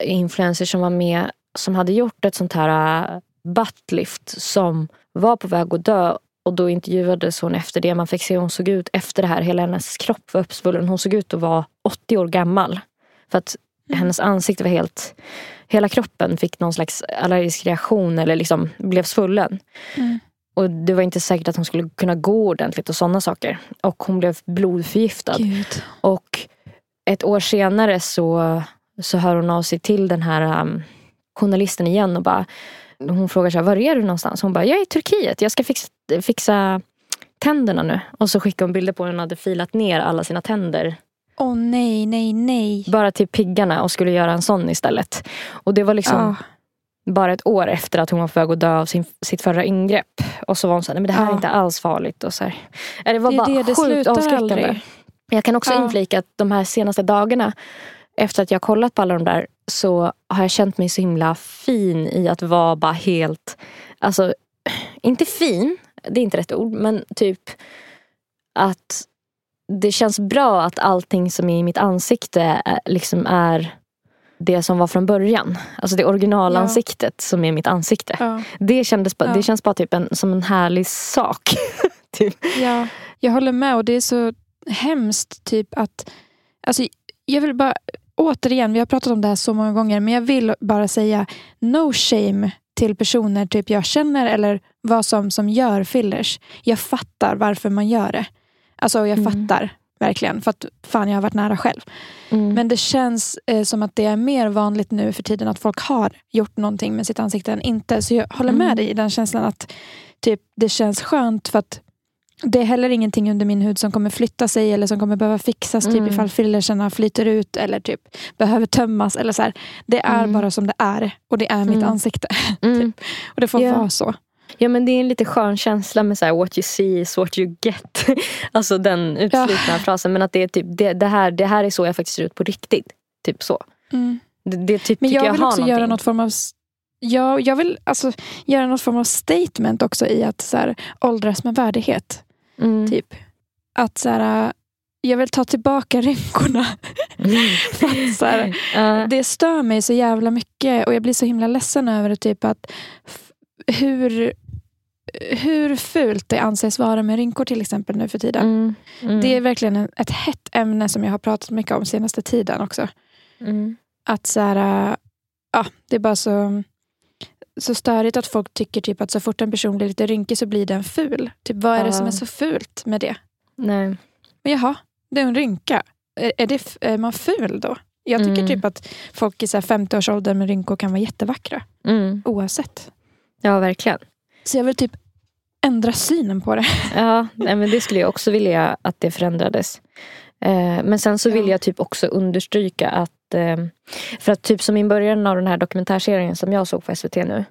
influencer som var med som hade gjort ett sånt här uh, buttlift som var på väg att dö och då intervjuades hon efter det. Man fick se hur hon såg ut efter det här. Hela hennes kropp var uppsvullen. Hon såg ut att vara 80 år gammal. För att Mm. hennes ansikte var helt... Hela kroppen fick någon slags allergisk reaktion eller liksom blev svullen. Mm. Och det var inte säkert att hon skulle kunna gå ordentligt och sådana saker. Och hon blev blodförgiftad. Gud. Och ett år senare så, så hör hon av sig till den här um, journalisten igen och bara hon frågar så här, var är du någonstans? Hon bara, jag är i Turkiet, jag ska fixa, fixa tänderna nu. Och så skickar hon bilder på hur hon hade filat ner alla sina tänder. Åh nej, nej, nej. Bara till piggarna och skulle göra en sån istället. Och det var liksom Ja. bara ett år efter att hon var på väg att dö av sin, sitt förra ingrepp. Och så var hon så här, nej men det här är Ja. inte alls farligt. Och så här. Det var Det är bara det, det sjukt avskräckande. aldrig. Jag kan också Ja. inflika att de här senaste dagarna efter att jag kollat på alla de där så har jag känt mig så himla fin i att vara bara helt, alltså inte fin, det är inte rätt ord, men typ att det känns bra att allting som är i mitt ansikte är, liksom är det som var från början. Alltså det originalansiktet ja. som är mitt ansikte. Ja. Det, kändes, ja. det känns bara typ en, som en härlig sak. typ. Ja, jag håller med och det är så hemskt typ att alltså, jag vill bara återigen, vi har pratat om det här så många gånger, men jag vill bara säga no shame till personer typ jag känner eller vad som, som gör fillers. Jag fattar varför man gör det. Alltså jag mm. fattar verkligen. För att fan jag har varit nära själv. Mm. Men det känns eh, som att det är mer vanligt nu för tiden att folk har gjort någonting med sitt ansikte än inte. Så jag håller med mm. dig i den känslan att typ, det känns skönt för att det är heller ingenting under min hud som kommer flytta sig eller som kommer behöva fixas typ mm. ifall fillerserna flyter ut eller typ behöver tömmas. Eller så här. Det är mm. bara som det är och det är mitt mm. ansikte. Mm. typ. Och det får yeah. vara så. Ja men det är en lite skön känsla med så här, what you see is what you get. alltså den utslitna ja. frasen. Men att det är typ, det, det, här, det här är så jag faktiskt ser ut på riktigt. Typ så. Mm. Det, det typ, men jag, jag vill också någonting. göra något form av jag, jag vill alltså göra något form av statement också i att så här, åldras med värdighet. Mm. Typ. Att så här, jag vill ta tillbaka rynkorna. Mm. För så här, uh. Det stör mig så jävla mycket och jag blir så himla ledsen över det. Typ att hur, hur fult det anses vara med rynkor till exempel nu för tiden. Mm. Mm. Det är verkligen ett hett ämne som jag har pratat mycket om senaste tiden också. Mm. Att så här, ja, det är bara så så störigt att folk tycker typ att så fort en person blir lite rynkig så blir den ful. Typ, vad är det som är så fult med det? Nej. Men jaha, det är en rynka. Är, är, det, är man ful då? Jag tycker mm. typ att folk i 50-årsåldern med rynkor kan vara jättevackra. Mm. Oavsett. Ja, verkligen. Så jag vill typ ändra synen på det. Ja, nej, men det skulle jag också vilja att det förändrades. Eh, men sen så vill jag typ också understryka att eh, för att typ som i början av den här dokumentärserien som jag såg på SVT nu.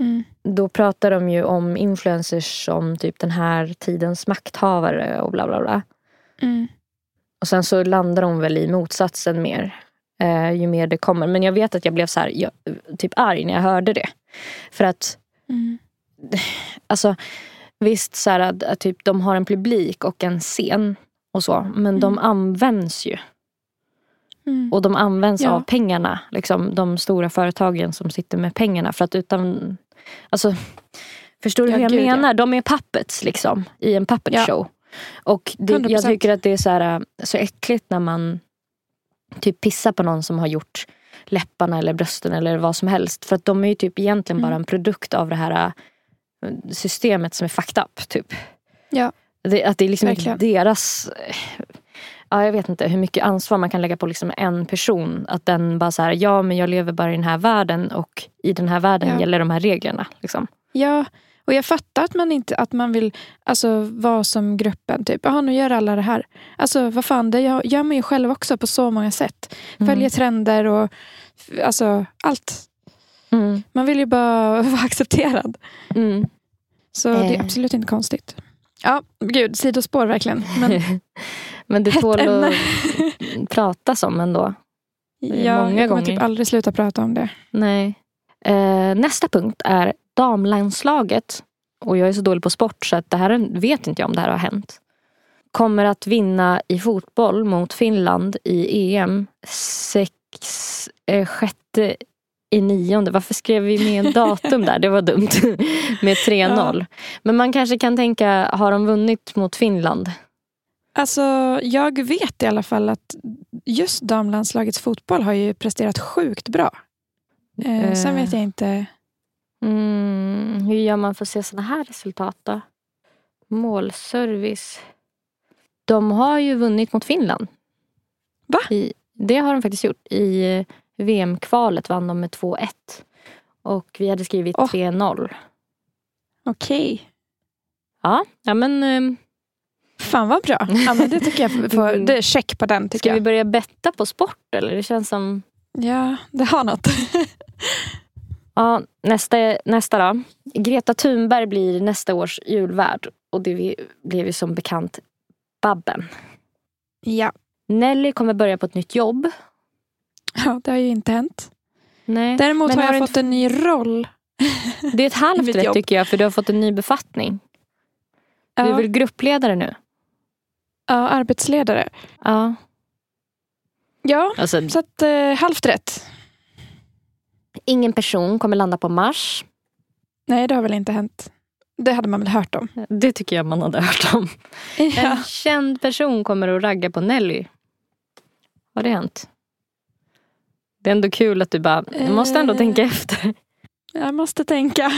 Mm. Då pratar de ju om influencers som typ den här tidens makthavare och bla bla bla. Mm. Och sen så landar de väl i motsatsen mer. Eh, ju mer det kommer. Men jag vet att jag blev så här, jag, typ arg när jag hörde det. För att mm. Alltså visst så här, att, att, typ, de har en publik och en scen och så. Men mm. de används ju. Mm. Och de används ja. av pengarna. Liksom, de stora företagen som sitter med pengarna. För att utan... Alltså, förstår du ja, hur jag gud, menar? Ja. De är puppets liksom, i en puppet show. Och det, jag tycker att det är så, här, så äckligt när man typ pissar på någon som har gjort läpparna eller brösten eller vad som helst. För att de är ju typ egentligen mm. bara en produkt av det här systemet som är fucked up. Typ. Ja. Det, att det är liksom inte deras... Ja, jag vet inte hur mycket ansvar man kan lägga på liksom en person. Att den bara så här, ja men jag lever bara i den här världen och i den här världen ja. gäller de här reglerna. Liksom. Ja, och jag fattar att man inte att man vill alltså, vara som gruppen. Typ, jaha nu gör alla det här. Alltså vad fan, det gör man ju själv också på så många sätt. Mm. Följer trender och alltså allt. Mm. Man vill ju bara vara accepterad. Mm. Så det är eh. absolut inte konstigt. Ja, gud, sidospår verkligen. Men, Men det tål att pratas om ändå. Ja, Många jag kommer gånger. typ aldrig sluta prata om det. Nej. Eh, nästa punkt är damlandslaget. Och jag är så dålig på sport så att det här vet inte jag om det här har hänt. Kommer att vinna i fotboll mot Finland i EM sex, eh, sjätte i nionde. Varför skrev vi med en datum där? Det var dumt. med 3-0. Ja. Men man kanske kan tänka, har de vunnit mot Finland? Alltså, jag vet i alla fall att just damlandslagets fotboll har ju presterat sjukt bra. Eh, eh. Sen vet jag inte. Mm, hur gör man för att se sådana här resultat då? Målservice. De har ju vunnit mot Finland. Va? I, det har de faktiskt gjort. I VM-kvalet vann de med 2-1. Och vi hade skrivit oh. 3-0. Okej. Okay. Ja, ja men... Um, Fan vad bra. Ja, men det tycker jag får, det är check på den. Tycker Ska jag. vi börja betta på sport eller? Det känns som... Ja, det har något. ja, nästa, nästa då. Greta Thunberg blir nästa års julvärd. Och det blev ju som bekant Babben. Ja. Nelly kommer börja på ett nytt jobb. Ja, det har ju inte hänt. Nej. Däremot har jag har fått en ny roll. Det är ett halvt rätt tycker jag, för du har fått en ny befattning. Ja. Du är väl gruppledare nu? Ja, arbetsledare. Ja. Ja, Alltså, så att eh, halvt rätt. ingen person kommer landa på Mars. Nej, det har väl inte hänt. Det hade man väl hört om. Det tycker jag man hade hört om. Ja. En känd person kommer att ragga på Nelly. Har det hänt? Det är ändå kul att du bara, du måste ändå Eh. tänka efter. Jag måste tänka.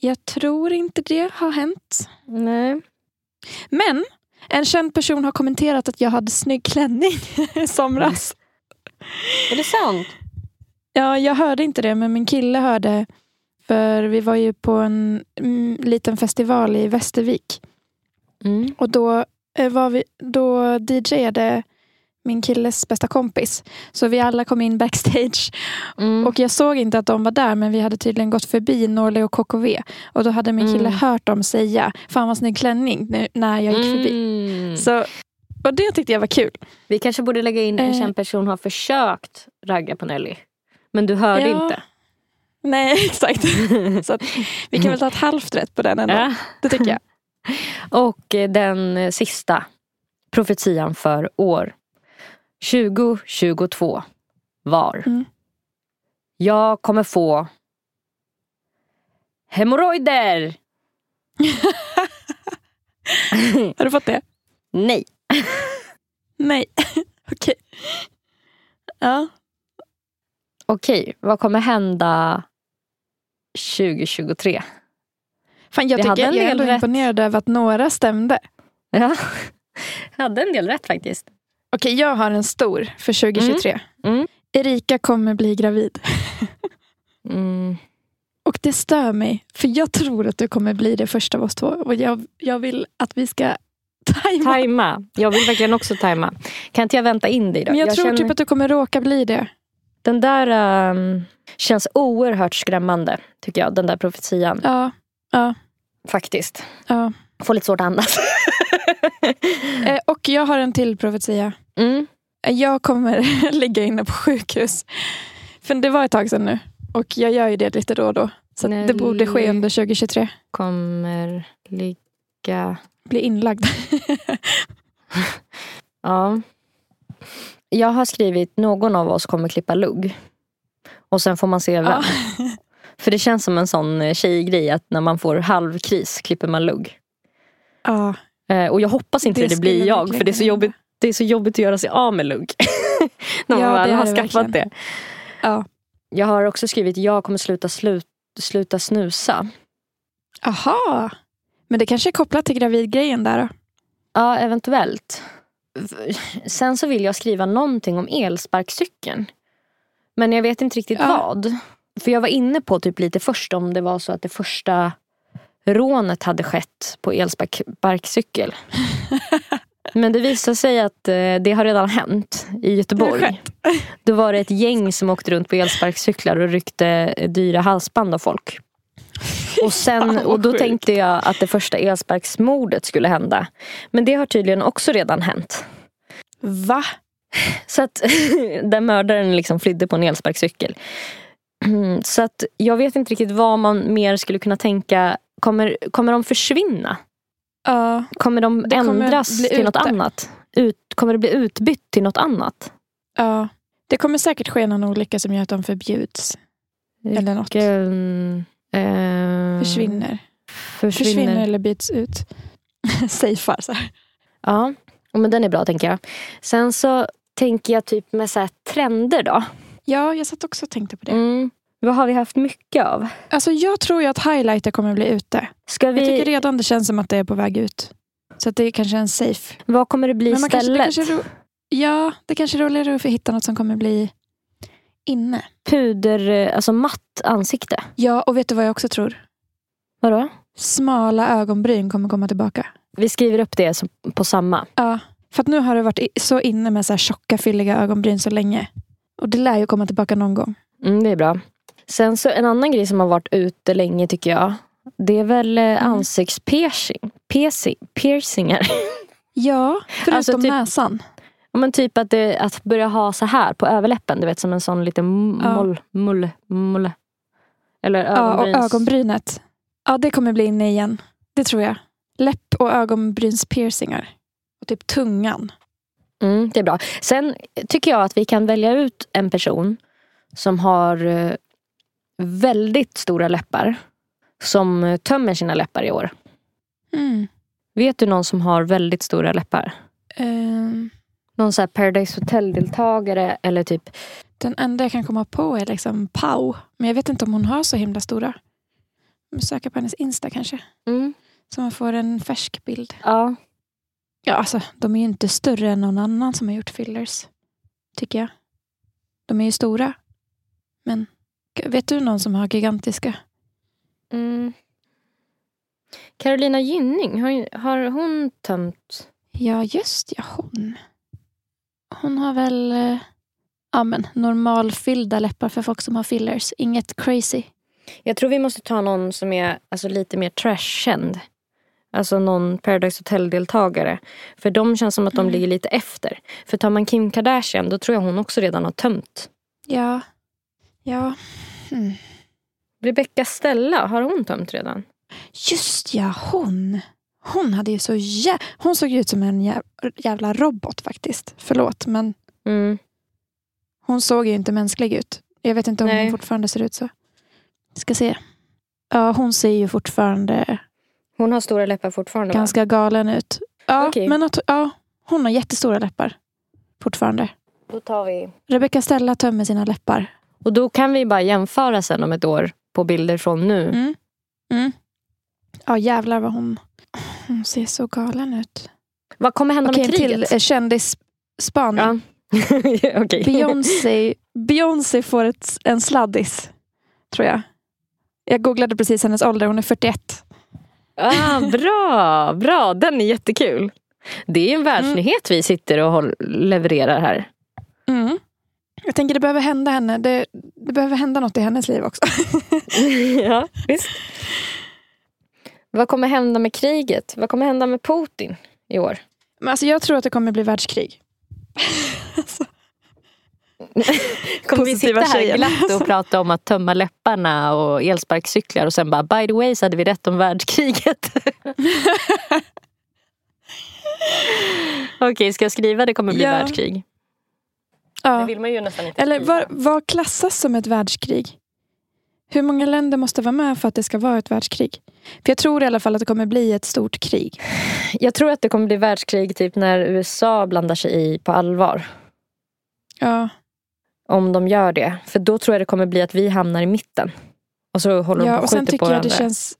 Jag tror inte det har hänt. Nej. Men en känd person har kommenterat att jag hade snygg klänning i somras. Är det sant? Ja, jag hörde inte det, men min kille hörde. För vi var ju på en mm, liten festival i Västervik. Mm. Och då, eh, var vi, då DJade min killes bästa kompis. Så vi alla kom in backstage. Mm. Och jag såg inte att de var där, men vi hade tydligen gått förbi Norli och KKV. Och då hade min kille Mm. hört dem säga, fan vad snygg klänning, nu- när jag gick förbi. Mm. Så, och det tyckte jag var kul. Vi kanske borde lägga in en Eh. känd person har försökt ragga på Nelly. Men du hörde Ja. inte. Nej, exakt. Så att, vi kan väl ta ett halvt rätt på den ändå. Ja. Det tycker jag. Och eh, den sista profetian för år 2022 var Mm. Jag kommer få hemorrojder. Har du fått det? Nej. Nej. Okej. Ja. Okej, vad kommer hända 2023? Fan, jag, Vi tycker, jag är rätt. imponerad över att några stämde. Ja. Jag hade en del rätt faktiskt. Okej, jag har en stor för 2023. Mm. Erika kommer bli gravid. Mm. Och det stör mig, för jag tror att du kommer bli det första av oss två. Och jag, jag vill att vi ska tajma. Tajma. Jag vill verkligen också tajma. Kan inte jag vänta in dig då? Men jag, tror känner- typ att du kommer råka bli det. Den där ehm, känns oerhört skrämmande, tycker jag. Den där profetian. Ja, ja, Faktiskt. ja. Får lite svårt att andas. Eh, och jag har en till profetia. Mm. Jag kommer ligga inne på sjukhus. För det var ett tag sedan nu. Och jag gör ju det lite då och då. Så det borde ske under 2023. Kommer ligga... Bli inlagd. Ja. Jag har skrivit någon av oss kommer klippa lugg. Och sen får man se vem. Ja. För det känns som en sån eh, tjejgrej att när man får halvkris klipper man lugg. ja. Eh, och jag hoppas inte det, det blir jag. För det är, så jobbigt, det är så jobbigt att göra sig av med lugg. när man Ja, väl har skaffat verkligen. det. Ja. Jag har också skrivit jag kommer sluta, slut, sluta snusa. Aha. Men det kanske är kopplat till gravidgrejen där då? Ja, eventuellt. Sen så vill jag skriva någonting om elsparkcykeln. Men jag vet inte riktigt Ja. vad. För jag var inne på typ lite först om det var så att det första rånet hade skett på elsparkcykel. Men det visade sig att eh, det har redan hänt i Göteborg. Då var det ett gäng som åkte runt på elsparkcyklar och ryckte eh, dyra halsband av folk. Och, sen, och då tänkte jag att det första elsparksmordet skulle hända. Men det har tydligen också redan hänt. Va? Så att där mördaren liksom flydde på en elsparkcykel. Så att jag vet inte riktigt vad man mer skulle kunna tänka. Kommer, kommer de försvinna? Ja. Kommer de kommer ändras bli till något ute. annat? Ut, kommer det bli utbytt till något annat? ja. Det kommer säkert ske någon olycka som gör att de förbjuds. Eller något. Ehm, Försvinner. Försvinner. Försvinner eller byts ut. Safear så här. Ja, men den är bra tänker jag. Sen så tänker jag typ med så här trender då. Ja, jag satt också och tänkte på det. Mm. Vad har vi haft mycket av? Alltså jag tror ju att highlighter kommer bli ute. Ska Jag tycker vi, redan det känns som att det är på väg ut. Så att det är kanske en safe. vad kommer det bli Men man kanske, det istället? kanske är ja, det kanske är roligare att hitta något som kommer bli inne. Puder, alltså matt ansikte. Ja, och vet du vad jag också tror? Vadå? Smala ögonbryn kommer komma tillbaka. Vi skriver upp det på samma. Ja, för att nu har det varit så inne med så här tjocka, fylliga ögonbryn så länge. Och det lär ju komma tillbaka någon gång. Mm, det är bra. Sen så en annan grej som har varit ute länge tycker jag. Det är väl Mm. eh, ansiktspiercing. Piercing, piercingar. Ja, förutom Alltså typ- näsan. Ja, men typ att, det, att börja ha så här på överläppen. Du vet som en sån liten Ja. mull, mull. Eller Ja, och ögonbryns... ögonbrynet. Ja, det kommer bli inne igen. Det tror jag. Läpp och ögonbrynspiercingar. Och typ tungan. Mm, det är bra. Sen tycker jag att vi kan välja ut en person som har eh, väldigt stora läppar. Som tömmer sina läppar i år. Mm. Vet du någon som har väldigt stora läppar? Ehm, Någon så här Paradise Hotel-deltagare eller typ... den enda jag kan komma på är liksom Pau. Men jag vet inte om hon har så himla stora. Söker på hennes Insta kanske. Mm. Så man får en färsk bild. Ja. Ja, alltså, de är ju inte större än någon annan som har gjort fillers. Tycker jag. De är ju stora. Men vet du någon som har gigantiska? Mm. Carolina Gynning, har, har hon tömt... Ja, just ja, hon. Hon har väl eh, ja, men, normalfyllda läppar för folk som har fillers. Inget crazy. Jag tror vi måste ta någon som är alltså, lite mer trash-känd. Alltså någon Paradise Hotel-deltagare. För de känns som att de Mm. ligger lite efter. För tar man Kim Kardashian då tror jag hon också redan har tömt. Ja. Ja. Mm. Rebecca Stella, har hon tömt redan? Just ja, hon. Hon hade ju så jä... Hon såg ut som en jä... jävla robot faktiskt. Förlåt, men Mm. hon såg ju inte mänsklig ut. Jag vet inte om Nej. hon fortfarande ser ut så. Ska se. Ja, hon ser ju fortfarande Hon har stora läppar fortfarande va? ganska galen ut. Ja, Okej. men att, ja, hon har jättestora läppar. Fortfarande. Då tar vi... Rebecca Stella tömmer sina läppar. Och då kan vi bara jämföra sen om ett år på bilder från nu. Mm. Mm. Ja, jävlar vad hon... Hon ser så galen ut. Vad kommer hända Okej, med en till kriget? eh, kändisspaning. Ja. Okej. Beyoncé, Beyoncé får ett, en sladdis, tror jag. Jag googlade precis hennes ålder, hon är 41. Ah, bra, bra. Den är jättekul. Det är en världsnyhet vi sitter och levererar här. Mm. Jag tänker det behöver hända henne. Det, det behöver hända något i hennes liv också. ja, visst. Vad kommer hända med kriget? Vad kommer hända med Putin i år? Men alltså, jag tror att det kommer bli världskrig. Kommer vi sitta här tjejen. glatt och prata om att tömma läpparna och elsparkcyklar och sen bara by the way så hade vi rätt om världskriget. Okej, ska jag skriva det kommer bli Ja. världskrig? Det Ja. vill man ju nästan inte Eller vad, vad klassas som ett världskrig? Hur många länder måste vara med för att det ska vara ett världskrig? För jag tror i alla fall att det kommer bli ett stort krig. Jag tror att det kommer bli världskrig typ när USA blandar sig i på allvar. Ja, Om de gör det. För då tror jag det kommer bli att vi hamnar i mitten. Och så håller de ja på och skjuter på tycker jag det varandra. känns...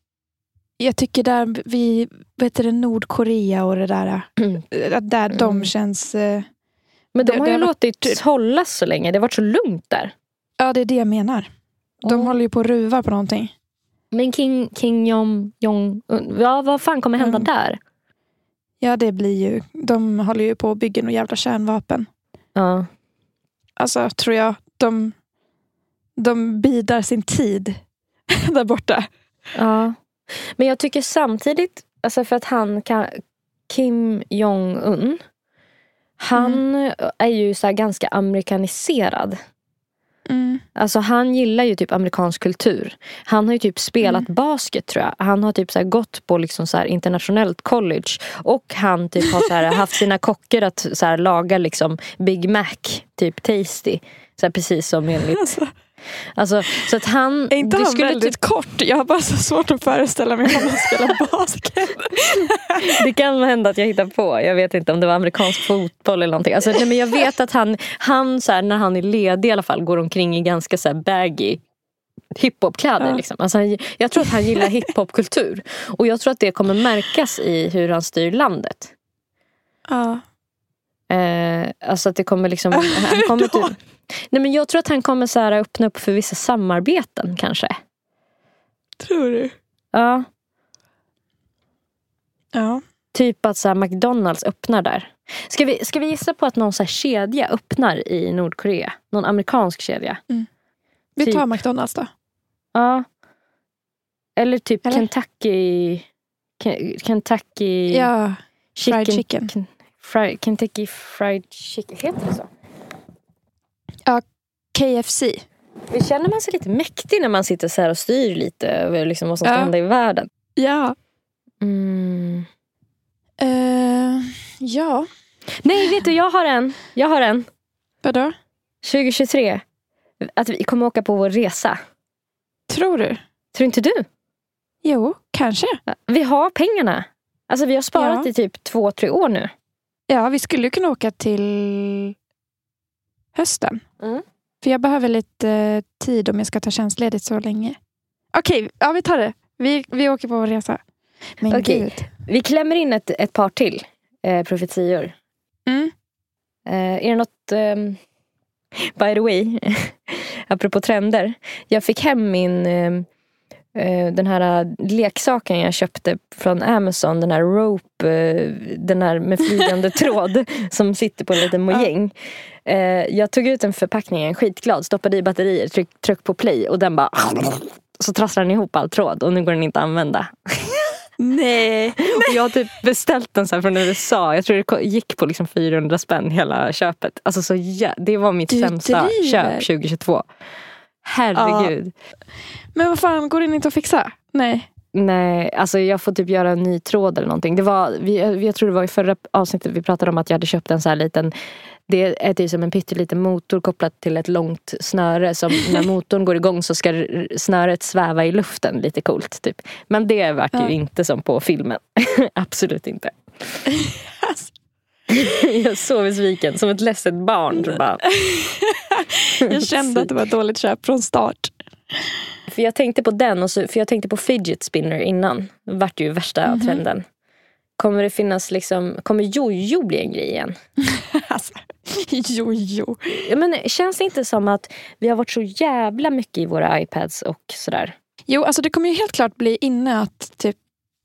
Jag tycker där vi, vet du, det, Nordkorea och det där, äh, där de Mm. känns... eh, Men de det- har ju har låtit hållas så länge. Det har varit så lugnt där. Ja, det är det jag menar. De Åh. håller ju på att ruva på någonting. Men King, King Jong, Jong ja vad fan kommer hända Mm. där? Ja, det blir ju... De håller ju på att bygga några jävla kärnvapen. Ja. Alltså, tror jag. De, de bidar sin tid där borta. ja. Men jag tycker samtidigt, alltså för att han kan, Kim Jong-Un, han är ju så ganska amerikaniserad. Mm. Alltså han gillar ju typ amerikansk kultur. Han har ju typ spelat Mm. basket tror jag. Han har typ så gått på liksom så internationellt college. Och han typ har så haft sina kockar att så laga liksom Big Mac, typ tasty. Så precis som enligt... Alltså, Alltså, så att han... är inte det han skulle väldigt typ, kort? Jag har bara så svårt att föreställa mig honom spela basket. det kan hända att jag hittar på. Jag vet inte om det var amerikansk fotboll eller någonting. Alltså, nej, men jag vet att han, han så här, när han är ledig i alla fall går omkring i ganska så här baggy hiphopkläder. Ja. Liksom. Alltså, han, jag tror att han gillar hiphopkultur. Och jag tror att det kommer märkas i hur han styr landet. Ja. Eh, alltså att det kommer liksom... Han kommer typ, nej men jag tror att han kommer så här öppna upp för vissa samarbeten kanske. Tror du? Ja, Ja. typ att så här, McDonalds öppnar där. Ska vi, ska vi gissa på att någon så här kedja öppnar i Nordkorea? Någon amerikansk kedja? Vi Typ. tar McDonalds då. Ja. Eller typ Eller? Kentucky... Ken- Kentucky... Ja, fried chicken. Ken, fri, Kentucky Fried Chicken. Heter det så? KFC. Visst känner man sig lite mäktig när man sitter så här och styr lite över liksom vad som ska Ja. hända i världen? Ja. Mm. Eh, Ja. Nej, vet du, jag har en. Jag har en. Vadå? 2023. Att vi kommer åka på vår resa. Tror du? Tror inte du? Jo, kanske. Vi har pengarna. Alltså vi har sparat Ja. i typ två, tre år nu. Ja, vi skulle kunna åka till hösten. Mm. För jag behöver lite eh, tid om jag ska ta tjänstledigt så länge. Okej, ja vi tar det. Vi, vi åker på vår resa. Men Okej. gud. Vi klämmer in ett, ett par till eh, profetior. Mm. Eh, är det något... ehm, by the way, apropå trender. Jag fick hem min... eh, den här eh, leksaken jag köpte från Amazon. Den här rope, eh, den här med flygande tråd som sitter på en liten mojäng. Jag tog ut en förpackning, skitglad, stoppade i batterier, tryck, tryck på play och den bara... Så trasslade den ihop all tråd och nu går den inte att använda. Nej. Och jag har typ beställt den så från USA. Jag tror det gick på liksom 400 spänn hela köpet. Alltså så jä- det var mitt Du sämsta driver. köp 2022. Herregud. Men vad fan, går det inte att fixa? Nej. Nej, alltså jag får typ göra en ny tråd eller någonting. Det var, vi, jag- tror det var i förra avsnittet vi pratade om att jag hade köpt en så här liten det är typ som en pytteliten motor kopplat till ett långt snöre. Som när motorn går igång så ska snöret sväva i luften. Lite coolt. Typ. Men det vart Ja. ju inte som på filmen. Absolut inte. Jag är så besviken. Som ett ledset barn. Bara. Jag kände att det var ett dåligt köp från start. För jag tänkte på den och så, för jag tänkte på fidget spinner innan. Det vart ju värsta Mhm. trenden. Kommer det finnas liksom, kommer jojo bli en grej igen? Alltså, jo, jo. Ja, Men känns det inte som att vi har varit så jävla mycket i våra iPads och sådär? Jo, alltså det kommer ju helt klart bli inne att typ,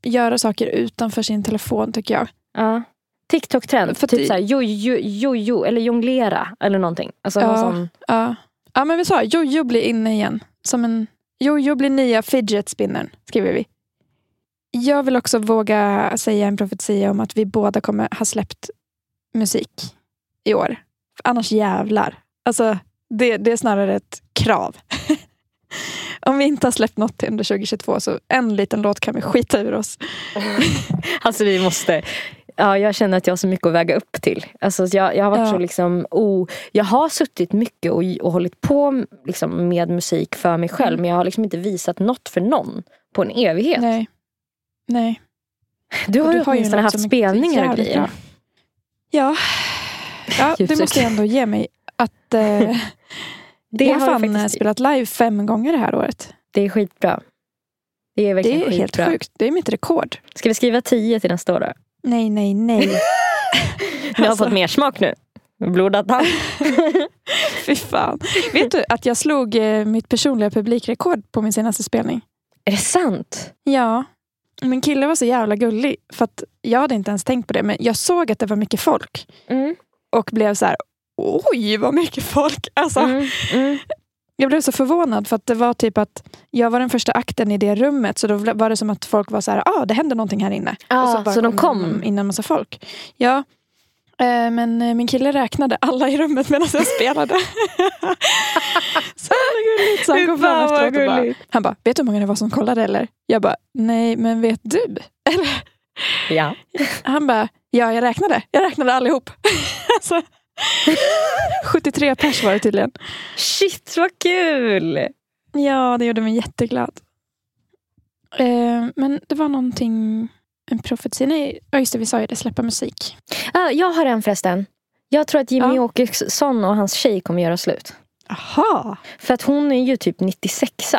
göra saker utanför sin telefon tycker jag. Ja. TikTok-trend, För typ såhär jojo, jojo eller jonglera eller någonting. Alltså Ja. sån, Ja. ja, men vi sa jojo blir inne igen. Som en jojo blir nya fidget spinnern, skriver vi. Jag vill också våga säga en profetia om att vi båda kommer ha släppt musik i år. För annars jävlar. Alltså, det, det är snarare ett krav. om vi inte har släppt något under 2022 så en liten låt kan vi skita ur oss. Alltså vi måste Ja, jag känner att jag har så mycket att väga upp till. Alltså, jag, jag har varit Ja. så liksom, oh, jag har suttit mycket och, och hållit på liksom, med musik för mig själv men jag har liksom inte visat något för någon på en evighet. Mm. Nej. Nej. Du har Och ju du har ju åtminstone haft spelningar och grejer. bra. Ja, ja det måste jag ändå ge mig. Att, eh, Det jag har fan du eh, faktiskt spelat live fem gånger det här året. Det är skitbra. Det är Det är helt sjukt. Det är mitt rekord. Ska vi skriva 10 till nästa år då? Nej, nej, nej. Ni har Alltså. fått mer smak nu. Blodat tand. Fy fan. Vet du att jag slog eh, mitt personliga publikrekord på min senaste spelning? Är det sant? Ja. Min kille var så jävla gullig. För att jag hade inte ens tänkt på det. Men jag såg att det var mycket folk. Mm. Och blev så här. Oj, vad mycket folk. Alltså, Mm. Mm. Jag blev så förvånad för att det var typ att jag var den första akten i det rummet. Så då var det som att folk var så här, ah, det händer någonting här inne. Ah, och bara så de kom? in en massa folk. Ja, eh, men eh, min kille räknade alla i rummet medan jag spelade. så gulligt. Så han kom fram efteråt och bara, han bara, vet du hur många det var som kollade eller? Jag bara, nej men vet du? Ja. Han bara, ja jag räknade. Jag räknade allihop. alltså, 73 pers var det tydligen. Shit vad kul! Ja, det gjorde mig jätteglad. Eh, men det var någonting, en profetia. Nej, just det, vi sa ju det, släppa musik. Ah, jag har en förresten. Jag tror att Jimmy Ja. Åkesson och hans tjej kommer göra slut. Aha. För att hon är ju typ 96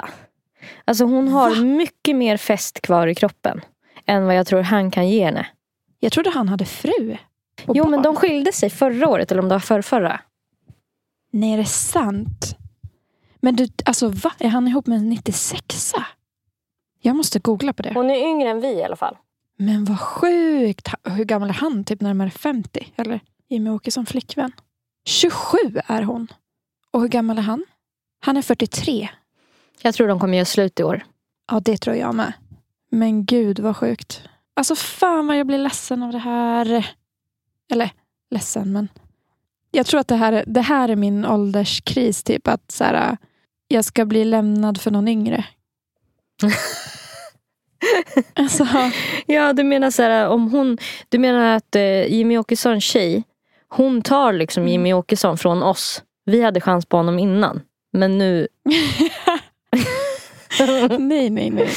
Alltså hon har Va? mycket mer fest kvar i kroppen. Än vad jag tror han kan ge henne. Jag trodde han hade fru. Och Jo men barn. de skilde sig förra året eller om det var förrförra. Nej, är det sant? Men du, alltså va? Är han ihop med en 96 Jag måste googla på det. Hon är yngre än vi i alla fall. Men vad sjukt. Hur gammal är han? Typ närmare 50? Eller Jimmy Åkesson flickvän? 27 är hon. Och hur gammal är han? Han är 43. Jag tror de kommer göra slut i år. Ja, det tror jag med. Men gud vad sjukt. Alltså fan vad jag blir ledsen av det här. Eller ledsen, men jag tror att det här, är- det här är min ålderskris. Typ att så här, jag ska bli lämnad för någon yngre. Alltså, Ja, du menar så här, om hon... Du menar att eh, Jimmy Åkessons tjej, hon tar liksom Mm. Jimmy Åkesson från oss. Vi hade chans på honom innan. Men nu... nej, nej, nej.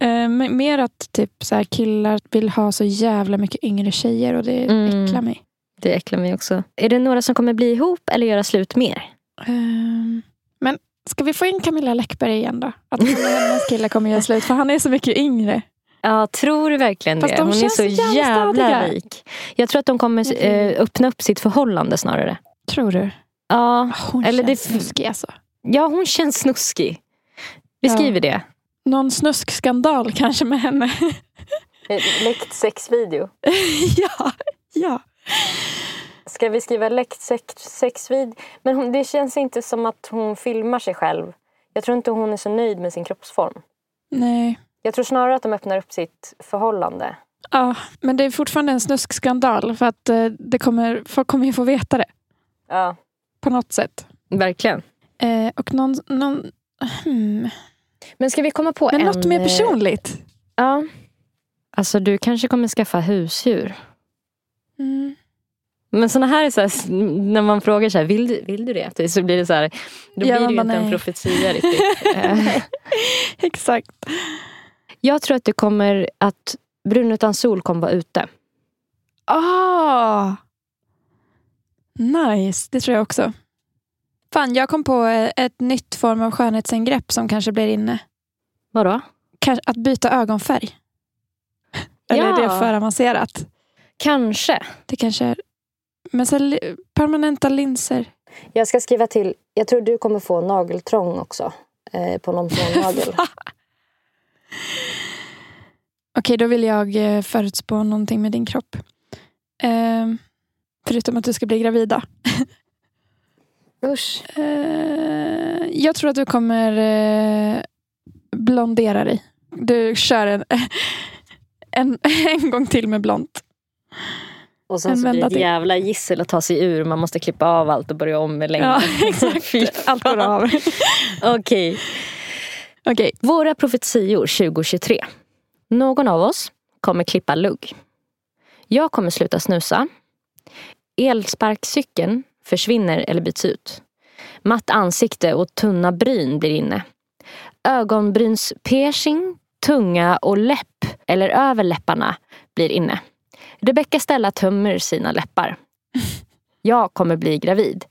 Eh, mer att typ så här, killar vill ha så jävla mycket yngre tjejer och det Mm. äcklar mig. Det äcklar mig också. Är det några som kommer bli ihop eller göra slut mer? Ehm, men ska vi få in Camilla Läckberg igen då? Att hon och hennes kille kommer göra slut för han är så mycket yngre. Ja, tror du verkligen Fast det? de Hon är känns så jävla jävla lik. Jag tror att de kommer Mm. eh, öppna upp sitt förhållande snarare. Tror du? Ja, Hon Eller känns det- snuskig alltså. ja hon känns snuskig. Vi Ja. skriver det. Någon snuskskandal kanske med henne. Läckt sexvideo. ja, ja. Ska vi skriva läckt sex, sexvid? Men hon, det känns inte som att hon filmar sig själv. Jag tror inte hon är så nöjd med sin kroppsform. Nej. Jag tror snarare att de öppnar upp sitt förhållande. Ja, men det är fortfarande en snuskskandal för att eh, det kommer, folk kommer ju få veta det Ja, på något sätt. verkligen. Eh, och någon, någon hmm. Men ska vi komma på Men en... något mer eh, personligt. Ja. Alltså du kanske kommer skaffa husdjur. Mm. Men såna här är så här, när man frågar så här, vill du, vill du det? Så blir det så här, då Ja, blir det ju inte en nej. profetia riktigt. Eh, Exakt. Jag tror att det kommer att Brun utan sol kommer vara ute. Ah! Nice, det tror jag också. Fan, jag kom på eh, ett nytt form av skönhetsingrepp som kanske blir inne. Vadå? Kanske att byta ögonfärg. Eller är det Ja. för avancerat? Kanske. Det kanske är... Men så li- permanenta linser. Jag ska skriva till, jag tror du kommer få nageltrång också. Eh, på någon sån nagel. Okej, då vill jag eh, förutspå någonting med din kropp. Ehm, förutom att du ska bli gravida. Usch. Eh, jag tror att du kommer eh, blondera dig. Du kör en, en, en gång till med blont. Och sen En så blir det ett jävla gissel att ta sig ur. Man måste klippa av allt och börja om med längden. Ja, exakt. Allt går av. Okej. Okej, Våra profetior 2023. Någon av oss kommer klippa lugg. Jag kommer sluta snusa. Elsparkcykeln försvinner eller byts ut. Matt ansikte och tunna bryn blir inne. Ögonbrynspiercing, tunga och läpp eller över läpparna blir inne. Rebecca Stella tömmer sina läppar. Jag kommer bli gravid.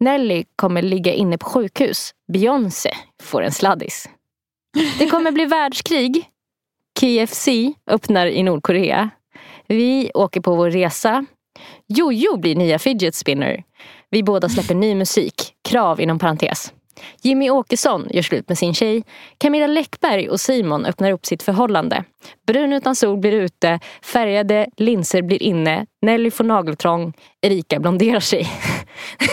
Nelly kommer ligga inne på sjukhus. Beyoncé får en sladdis. Det kommer bli världskrig. KFC öppnar i Nordkorea. Vi åker på vår resa. Jojo blir nya fidget spinner. Vi båda släpper ny musik. Krav inom parentes. Jimmy Åkesson gör slut med sin tjej. Camilla Läckberg och Simon öppnar upp sitt förhållande. Brun utan sol blir ute. Färgade linser blir inne. Nelly får nageltrång. Erika blonderar sig.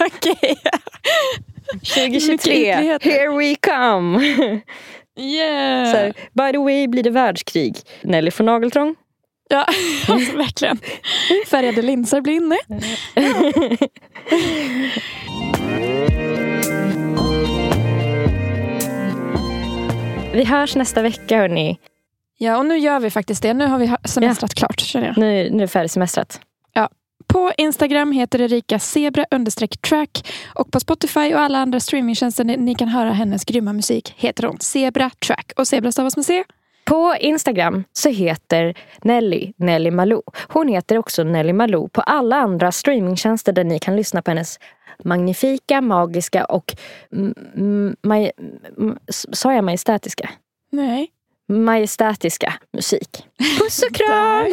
okej. 2023, Mycket ytterligheter. here we come! Yeah. Här, by the way blir det världskrig. Nelly får nageltrång. Ja, alltså, verkligen. Färgade linser blir inne. Vi hörs nästa vecka hörni. Ja, och nu gör vi faktiskt det. Nu har vi semestrat klart, känner jag. Nu, nu är det färdigsemestrat. På Instagram heter Erika Zebra track och på Spotify och alla andra streamingtjänster ni ni kan höra hennes grymma musik heter hon Zebra track. Och Zebra stavas med C. På Instagram så heter Nelly Nelly Malou. Hon heter också Nelly Malou på alla andra streamingtjänster där ni kan lyssna på hennes magnifika, magiska och maj, sa jag majestätiska? Nej. Majestätiska musik. Puss och kram!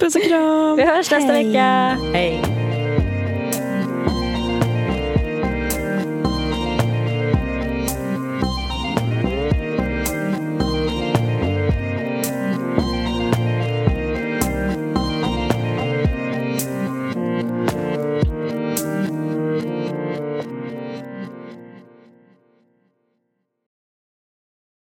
Puss och kram. Vi hörs nästa Hej. vecka. Hej!